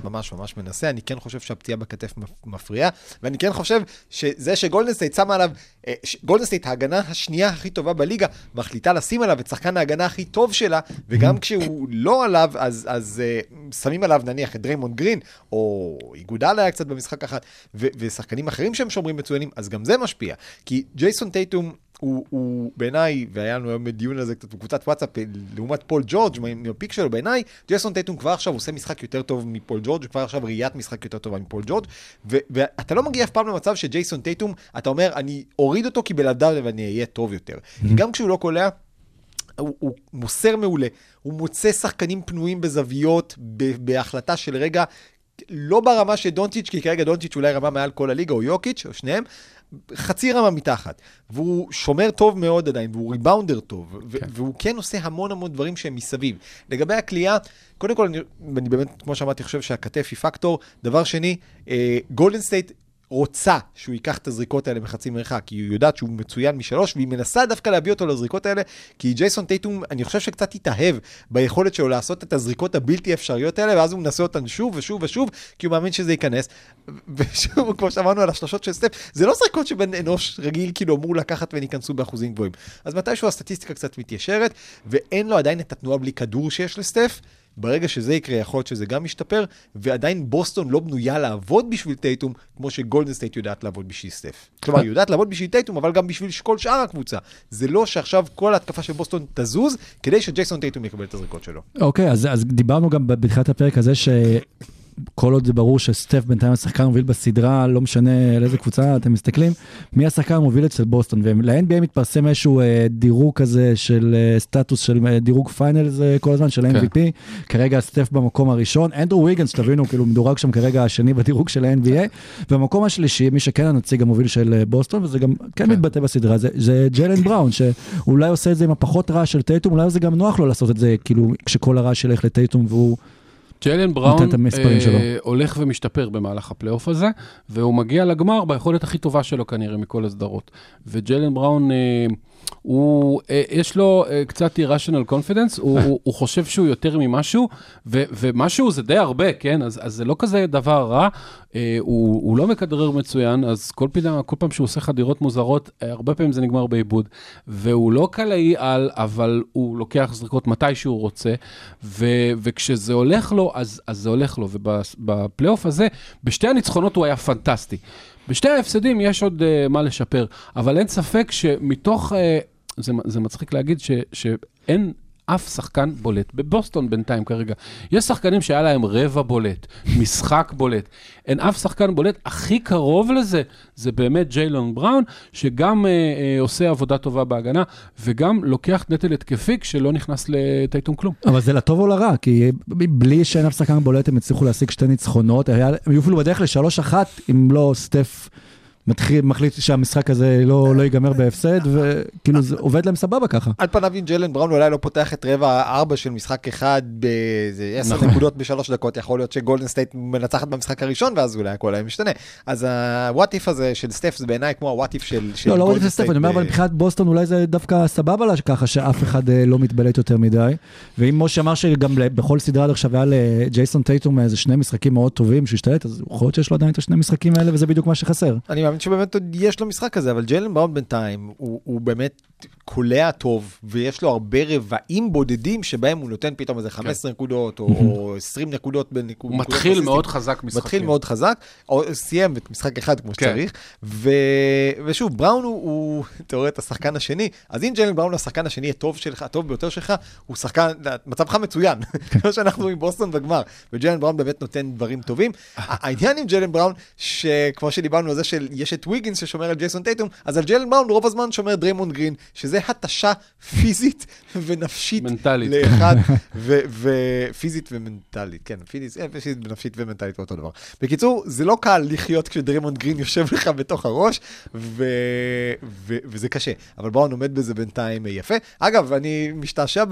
Speaker 3: ממש ממש מנסה, אני כן חושב שהפציעה בכתף מפ- מפריעה, ואני כן חושב שזה שגולדנסטייט שמה עליו, אה, גולדנסטייט ההגנה השנייה הכי טובה בליגה, מחליטה לשים עליו את שחקן ההגנה הכי טוב שלה, וגם כשהוא לא עליו, אז, אז אה, שמים עליו נניח את דריימונד גרין, או איגודלה היה קצת במשחק אחת, ו- ושחקנים אחרים שהם שומרים מצוינים, אז גם זה משפיע. כי ג'ייסון טייטום הוא, הוא בעיניי, והיה לנו היום דיון על זה קצת בקבוצת וואטסאפ, לעומת פול ג'ורג' מהפיק שלו, בעיניי, ג'ייסון טייטום כבר עכשיו עושה משחק יותר טוב מפול ג'ורג', וכבר עכשיו ראיית משחק יותר טובה מפול ג'ורג', ו- ואתה לא מגיע אף פעם למצב שג'ייסון טייטום, אתה אומר, אני אוריד אותו כי בלעדיו ואני אהיה טוב יותר. כי גם כשהוא לא קולע, הוא, הוא מוסר מעולה, הוא מוצא שחקנים פנויים בזוויות, ב- בהחלטה של רגע, לא ברמה של דונטיץ', כי כרגע דונטיץ' אולי רמה מעל כל הליגה, או יוקיץ', או שניהם, חצי רמה מתחת. והוא שומר טוב מאוד עדיין, והוא ריבאונדר טוב, ו- והוא כן עושה המון המון דברים שהם מסביב. לגבי הקליעה, קודם כל, אני, אני באמת, כמו שאמרתי, חושב שהכתף היא פקטור. דבר שני, אה, גולדן סטייט רוצה שהוא ייקח את הזריקות האלה מחצי מרחק, כי היא יודעת שהוא מצוין משלוש, והיא מנסה דווקא להביא אותו לזריקות האלה, כי ג'ייסון טייטום, אני חושב שקצת התאהב ביכולת שלו לעשות את הזריקות הבלתי אפשריות האלה, ואז הוא מנסה אותן שוב ושוב ושוב, כי הוא מאמין שזה ייכנס. ושוב, כמו שאמרנו על השלושות של סטפ, זה לא זריקות שבן אנוש רגיל כאילו אמור לקחת והן ייכנסו באחוזים גבוהים. אז מתישהו הסטטיסטיקה קצת מתיישרת, ואין לו עדיין את התנועה בלי כדור שיש לסטף, ברגע שזה יקרה, יכול להיות שזה גם ישתפר, ועדיין בוסטון לא בנויה לעבוד בשביל טייטום, כמו שגולדן סטייט יודעת לעבוד בשביל סטף. כלומר, היא יודעת לעבוד בשביל טייטום, אבל גם בשביל כל שאר הקבוצה. זה לא שעכשיו כל ההתקפה של בוסטון תזוז, כדי שג'ייסון טייטום יקבל את הזריקות שלו.
Speaker 1: אוקיי, אז, אז דיברנו גם בתחילת הפרק הזה שכל עוד זה ברור שסטף בינתיים השחקן מוביל בסדרה, לא משנה על איזה קבוצה אתם מסתכלים, מי השחקן המוביל אצל בוסטון, ול-NBA מתפרסם איזשהו אה, דירוג כזה של אה, סטטוס של אה, דירוג finals אה, כל הזמן, של MVP, כרגע סטף במקום הראשון, אנדרו ויגנס, שתבינו, כאילו מדורג שם כרגע השני בדירוג של ה-NBA, במקום השלישי, מי שכן הנציג המוביל של אה, בוסטון, וזה גם כן. מתבטא בסדרה, זה, זה ג'לן בראון, שאולי עושה את זה עם הפחות רעש של טייטום, אולי זה גם נוח לו לעשות את זה, כאילו, כשכל הרעש ילך לטייטום והוא...
Speaker 2: ג'יילן בראון. אה, הולך ומשתפר במהלך הפלייאוף הזה, והוא מגיע לגמר ביכולת הכי טובה שלו כנראה מכל הסדרות. וג'יילן בראון, אה, הוא, אה, יש לו אה, קצת irrational confidence, הוא, הוא, הוא חושב שהוא יותר ממשהו, ו, ומשהו זה די הרבה, כן? אז, אז זה לא כזה דבר רע. אה, הוא, הוא לא מכדרר מצוין, אז כל פעם, כל פעם שהוא עושה חדירות מוזרות, הרבה פעמים זה נגמר בעיבוד. והוא לא קלעי על, אבל הוא לוקח זריקות מתי שהוא רוצה, ו, וכשזה הולך לו, אז, אז זה הולך לו. ובפלייאוף הזה, בשתי הניצחונות הוא היה פנטסטי. בשתי ההפסדים יש עוד uh, מה לשפר, אבל אין ספק שמתוך, uh, זה, זה מצחיק להגיד ש, שאין אף שחקן בולט בבוסטון בינתיים כרגע. יש שחקנים שהיה להם רבע בולט, משחק בולט. אין אף שחקן בולט. הכי קרוב לזה, זה באמת ג'יילון בראון, שגם uh, uh, עושה עבודה טובה בהגנה, וגם לוקח נטל התקפי כשלא נכנס לטייטום כלום.
Speaker 1: אבל זה לטוב או לרע, כי בלי שאין אף שחקן בולט הם הצליחו להשיג שתי ניצחונות, היו אפילו בדרך לשלוש אחת, אם לא סטף מתחיל, מחליט שהמשחק הזה לא, לא ייגמר בהפסד, וכאילו זה עובד להם סבבה ככה.
Speaker 3: על פניו אם ג'לן בראון אולי לא פותח את רבע ארבע של משחק אחד באיזה עשר
Speaker 2: נכון.
Speaker 3: נקודות בשלוש דקות, יכול להיות שגולדן סטייט מנצחת במשחק הראשון, ואז אולי הכל היה משתנה. אז ה what if הזה של סטף זה בעיניי כמו ה what if של של
Speaker 1: לא, לא את הסטף,
Speaker 3: סטייט
Speaker 1: אני אומר,
Speaker 3: ב-
Speaker 1: אבל מבחינת בוסטון אולי זה דווקא סבבה לה ככה שאף אחד אה, לא מתבלט יותר מדי. ואם משה אמר שגם בכל סדרה עד עכשיו היה לג'ייסון טייטום איזה שני משחקים מאוד טובים שהוא השתלט, אז יכול להיות שיש לו עדיין את השני משחקים האלה וזה בדיוק מה שחסר.
Speaker 3: אני מאמין שבאמת עוד יש לו משחק כזה, אבל ג'לן בראון בינתיים, הוא, הוא באמת קולע טוב, ויש לו הרבה רבעים בודדים שבהם הוא נותן פתאום איזה 15 נקודות, או, או 20 נקודות בנקודות.
Speaker 2: הוא מתחיל מאוד חזק משחקים.
Speaker 3: מתחיל מאוד חזק, או סיים את משחק אחד כמו
Speaker 2: כן.
Speaker 3: שצריך, ו... ושוב, בראון הוא, הוא תיאורטית השחקן השני, אז אם ג'לן בראון הוא השחקן השני הטוב שלך, הטוב ביותר שלך, הוא שחקן, מצבך מצוין, כמו שאנחנו עם בוסטון בגמר, וג'לן בראון באמת נותן דברים טובים. העניין עם ג'לן בראון, שכמו שדיברנו על זה שיש את ויגינס ששומר על ג'ייסון טייטום, אז על ג'לן בראון רוב הזמן שומר דריימונד גרין, שזה התשה פיזית ונפשית.
Speaker 2: מנטלית.
Speaker 3: לאחד, ופיזית ומנטלית, כן, פיזית אה, פיזית ונפשית ומנטלית אותו דבר. בקיצור, זה לא קל לחיות כשדרימונד גרין יושב לך בתוך הראש, ו... ו... וזה קשה, אבל בואו נעמד בזה בינתיים אה, יפה. אגב, אני משתעשע.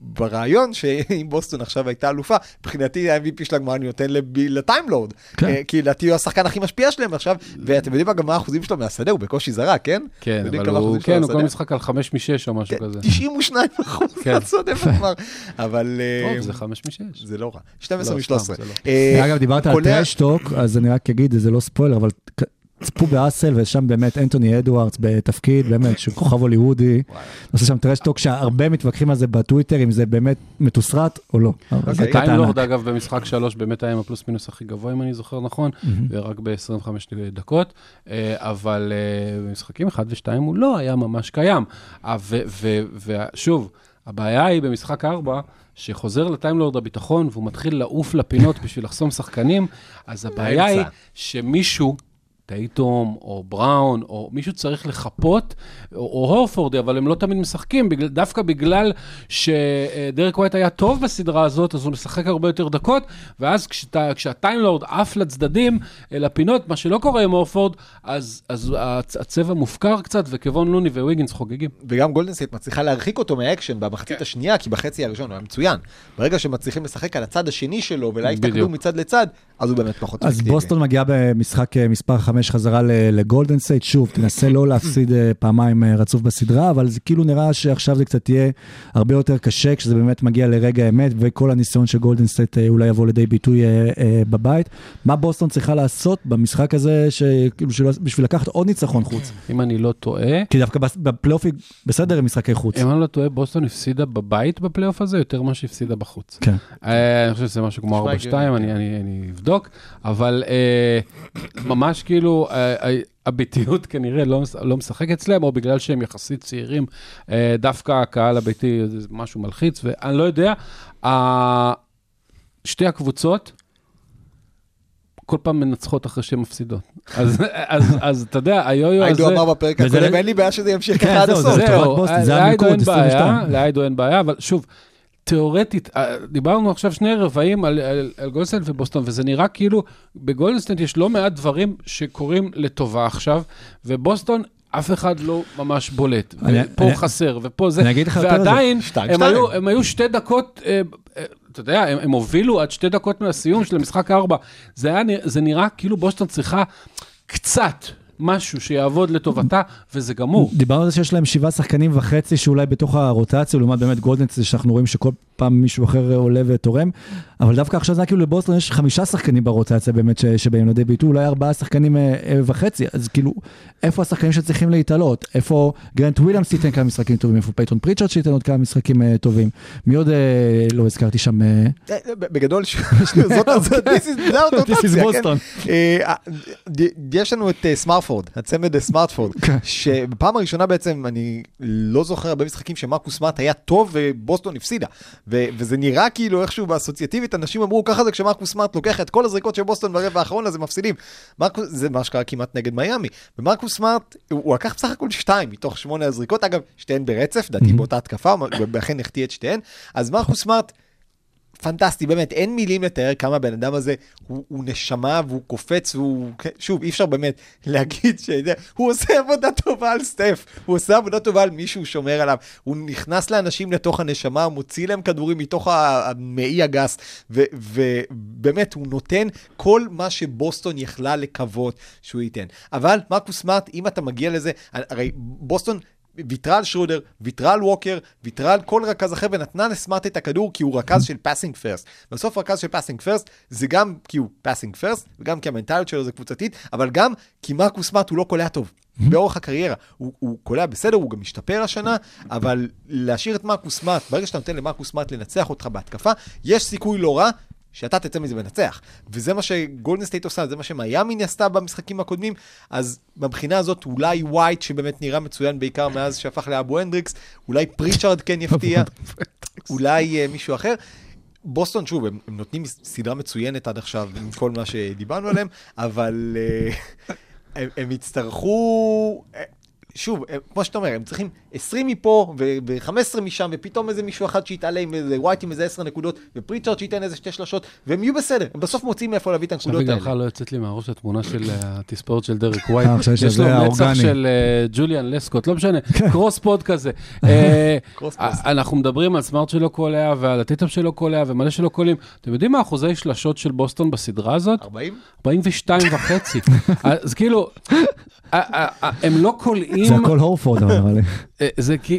Speaker 3: ברעיון שאם בוסטון עכשיו הייתה אלופה, מבחינתי ה-MVP של הגמר אני נותן. לטיימלורד.
Speaker 1: כן.
Speaker 3: אה, כי לדעתי הוא השחקן הכי משפיע שלהם עכשיו, ואתם יודעים גם מה האחוזים שלו מהשדה, הוא בקושי זרק, כן?
Speaker 2: כן, אבל הוא, כן, הוא כל? משחק על חמש משש או משהו כזה.
Speaker 3: 92 אחוז
Speaker 2: כן.
Speaker 3: מהשדה בגמר, אבל... אה,
Speaker 2: טוב, זה חמש משש.
Speaker 3: זה לא רע. 12
Speaker 2: לא,
Speaker 3: מ-13.
Speaker 2: סתם, זה לא.
Speaker 3: אה,
Speaker 1: אגב, דיברת על
Speaker 3: trash
Speaker 1: talk, אז אני רק אגיד, זה לא ספוילר, אבל צפו ב Hustle, ושם באמת אנטוני אדוארדס בתפקיד, באמת, שהוא כוכב הוליוודי, עושה שם trash talk שהרבה מתווכחים על זה בטוויטר, אם זה באמת מתוסרט או לא. זה
Speaker 3: אוקיי.
Speaker 1: קטע
Speaker 2: טיימלורד,
Speaker 1: ענק.
Speaker 2: אגב, במשחק שלוש באמת היה עם הפלוס מינוס הכי גבוה, אם אני זוכר נכון, ורק ב-25 דקות, אה, אבל אה, במשחקים 1 ו-2 הוא לא היה ממש קיים. אה, ושוב, הבעיה היא במשחק 4, שחוזר לטיימלורד הביטחון והוא מתחיל לעוף לפינות בשביל לחסום שחקנים, אז הבעיה היא. שמישהו... טייטום, או בראון, או מישהו צריך לחפות, או, או הורפורד, אבל הם לא תמיד משחקים, בגלל, דווקא בגלל שדרק ווייט היה טוב בסדרה הזאת, אז הוא משחק הרבה יותר דקות, ואז כשאתה, כשהטיימלורד עף לצדדים, אה, לפינות, מה שלא קורה עם הורפורד, אז, אז הצ- הצבע מופקר קצת, וכבון לוני וויגינס חוגגים.
Speaker 3: וגם גולדן סטייט מצליחה להרחיק אותו מהאקשן במחצית
Speaker 2: כן.
Speaker 3: השנייה, כי בחצי הראשון הוא היה מצוין. ברגע שמצליחים לשחק על הצד השני שלו
Speaker 2: בדיוק.
Speaker 3: מצד לצד, אז הוא באמת פחות
Speaker 1: אז
Speaker 3: אפקטיבי.
Speaker 1: בוסטון מגיעה במשחק אה, מספר 5 חזרה ל- לגולדן סטייט, שוב, תנסה לא להפסיד אה, פעמיים אה, רצוף בסדרה, אבל זה כאילו נראה שעכשיו זה קצת יהיה הרבה יותר קשה, כשזה באמת מגיע לרגע האמת, וכל הניסיון של גולדן סטייט אה, אולי יבוא לידי ביטוי אה, אה, בבית. מה בוסטון צריכה לעשות במשחק הזה, שכאילו שלא- בשביל לקחת עוד ניצחון חוץ?
Speaker 2: אם אני לא טועה,
Speaker 1: כי דווקא בפלייאוף היא בסדר עם משחקי חוץ.
Speaker 2: אם אני לא טועה, בוסטון הפסידה בבית בפלייאוף הזה יותר ממה שהפסידה בחוץ.
Speaker 1: כן.
Speaker 2: אה, אני חושב שזה משהו כמו
Speaker 3: נשמע
Speaker 2: 4-2,
Speaker 3: הגיוני,
Speaker 2: אני. אני, אני אבדוק, אבל אה, ממש כאילו, אה, הביתיות כנראה לא, לא משחק אצלם, או בגלל שהם יחסית צעירים, אה, דווקא הקהל הביתי זה משהו מלחיץ, ואני לא יודע. שתי הקבוצות, כל פעם מנצחות אחרי שהן מפסידות. אז, אז, אז אתה יודע, היו-יו הזה...
Speaker 3: היידו אמר בפרק הקודם,
Speaker 1: לא-
Speaker 3: אין לי בעיה שזה ימשיך
Speaker 1: כן,
Speaker 3: ככה עד
Speaker 1: זהו,
Speaker 3: הסוף.
Speaker 1: זה לטובת בוסטון, זה
Speaker 2: לאיידו אין בעיה,
Speaker 1: 22.
Speaker 2: לאיידו אין בעיה, אבל שוב, תיאורטית, אה, דיברנו עכשיו שני רבעים על, על, על גולדסטיין ובוסטון, וזה נראה כאילו בגולדסטיין יש לא מעט דברים שקורים לטובה עכשיו, ובוסטון... אף אחד לא ממש בולט,
Speaker 1: אני-
Speaker 2: ופה
Speaker 1: אני-
Speaker 2: חסר, ופה זה,
Speaker 1: אני אגיד לך יותר.
Speaker 2: ועדיין,
Speaker 3: שתיים,
Speaker 2: הם
Speaker 3: שתיים.
Speaker 2: היו, הם היו שתי דקות, אה, אה, אתה יודע, הם, הם הובילו עד שתי דקות מהסיום של המשחק הארבע. זה, היה, זה נראה כאילו בוסטון צריכה קצת משהו שיעבוד לטובתה, וזה גמור.
Speaker 1: דיברנו על זה שיש להם שבעה שחקנים וחצי שאולי בתוך הרוטציה, לעומת באמת גולדנט, זה שאנחנו רואים שכל פעם מישהו אחר עולה ותורם, אבל דווקא עכשיו זה היה כאילו לבוסטון יש חמישה שחקנים ברוטציה באמת ש- שבאים לידי ביטוי, אולי ארבעה שחקנים אה, אה, וחצי, אז כאילו, איפה השחקנים שצריכים להתעלות? איפה גרנט וויליאמס ייתן כמה משחקים טובים? איפה פייטון פריצ'רד שייתן עוד כמה משחקים אה, טובים? מי עוד לא הזכרתי שם?
Speaker 3: בגדול, זאת, הרוטציה, כן?
Speaker 1: בוסטון.
Speaker 3: ד- יש לנו את סמארטפורד, הצמד סמארטפורד,
Speaker 1: כן.
Speaker 3: שבפעם הראשונה בעצם, אני לא זוכר הרבה משחקים שמרקוס סמארט היה טוב ובוסטון הפסידה. ו- וזה נראה כאילו איכשהו באסוציאטיבית, אנשים אמרו, ככה זה כשמרקוס סמארט לוקח את כל הזריקות של בוסטון ברבע האחרון, אז הם מפסידים. מרקוס, זה מה שקרה כמעט נגד מיאמי. ומרקוס סמארט, הוא הוא לקח בסך הכל שתיים מתוך שמונה הזריקות, אגב, שתיהן ברצף, לדעתי באותה התקפה, הוא אכן החטיא את שתיהן. אז מרקוס סמארט, פנטסטי, באמת, אין מילים לתאר כמה הבן אדם הזה הוא, הוא נשמה והוא קופץ והוא, כן, שוב, אי אפשר באמת להגיד שהוא עושה עבודה טובה על סטף, הוא עושה עבודה טובה על מי שהוא שומר עליו, הוא נכנס לאנשים לתוך הנשמה, הוא מוציא להם כדורים מתוך המעי הגס, ובאמת, הוא נותן כל מה שבוסטון יכלה לקוות שהוא ייתן. אבל מרקוס סמארט, אם אתה מגיע לזה, הרי בוסטון... ויתרה על שרודר, ויתרה על ווקר, ויתרה על כל רכז אחר ונתנה לסמארט את הכדור כי הוא רכז של passing first. בסוף רכז של passing first זה גם כי הוא passing first, וגם כי המנטליות שלו זה קבוצתית, אבל גם כי מרקוס סמארט הוא לא קולע טוב. באורך הקריירה. הוא, הוא קולע בסדר, הוא גם משתפר השנה, אבל להשאיר את מרקוס סמארט, ברגע שאתה נותן למרקוס סמארט לנצח אותך בהתקפה, יש סיכוי לא רע שאתה תצא מזה מנצח. וזה מה שגולדן סטייט עושה, זה מה שמיאמי עשתה במשחקים הקודמים, אז מבחינה הזאת אולי ווייט, שבאמת נראה מצוין בעיקר מאז שהפך לאבו הנדריקס, אולי פריצ'רד כן יפתיע, אולי אה, מישהו אחר. בוסטון, שוב, הם, הם נותנים סדרה מצוינת עד עכשיו עם כל מה שדיברנו עליהם, אבל אה, הם, הם יצטרכו... אה, שוב, הם- כמו שאתה אומר, הם צריכים 20 מפה ו-15 משם, ופתאום איזה מישהו אחד שיתעלה עם איזה ווייט עם איזה 10 נקודות, ופריצ'רד שייתן איזה שתי שלשות, והם יהיו בסדר, הם בסוף מוצאים מאיפה להביא את
Speaker 2: עכשיו
Speaker 3: הנקודות
Speaker 2: בגללך
Speaker 3: האלה.
Speaker 2: לא יוצאת לי מהראש התמונה של אה, התספורת של דרק ווייט.
Speaker 1: אה, עכשיו
Speaker 2: יש לו
Speaker 1: האורגני.
Speaker 2: של אה, ג'וליאון לסקוט, לא משנה, cross pod כזה. אה, אה. אנחנו מדברים על סמארט שלא קולע ועל טייטום שלא קולע ומלא שלא קולעים. אתם יודעים מה אחוזי שלשות של בוסטון בסדרה הזאת?
Speaker 3: 40?
Speaker 2: 42 וחצי. אז כאילו, אה, אה, אה, הם לא קולעים...
Speaker 1: זה הכל הורפורד, נראה לי.
Speaker 2: אה,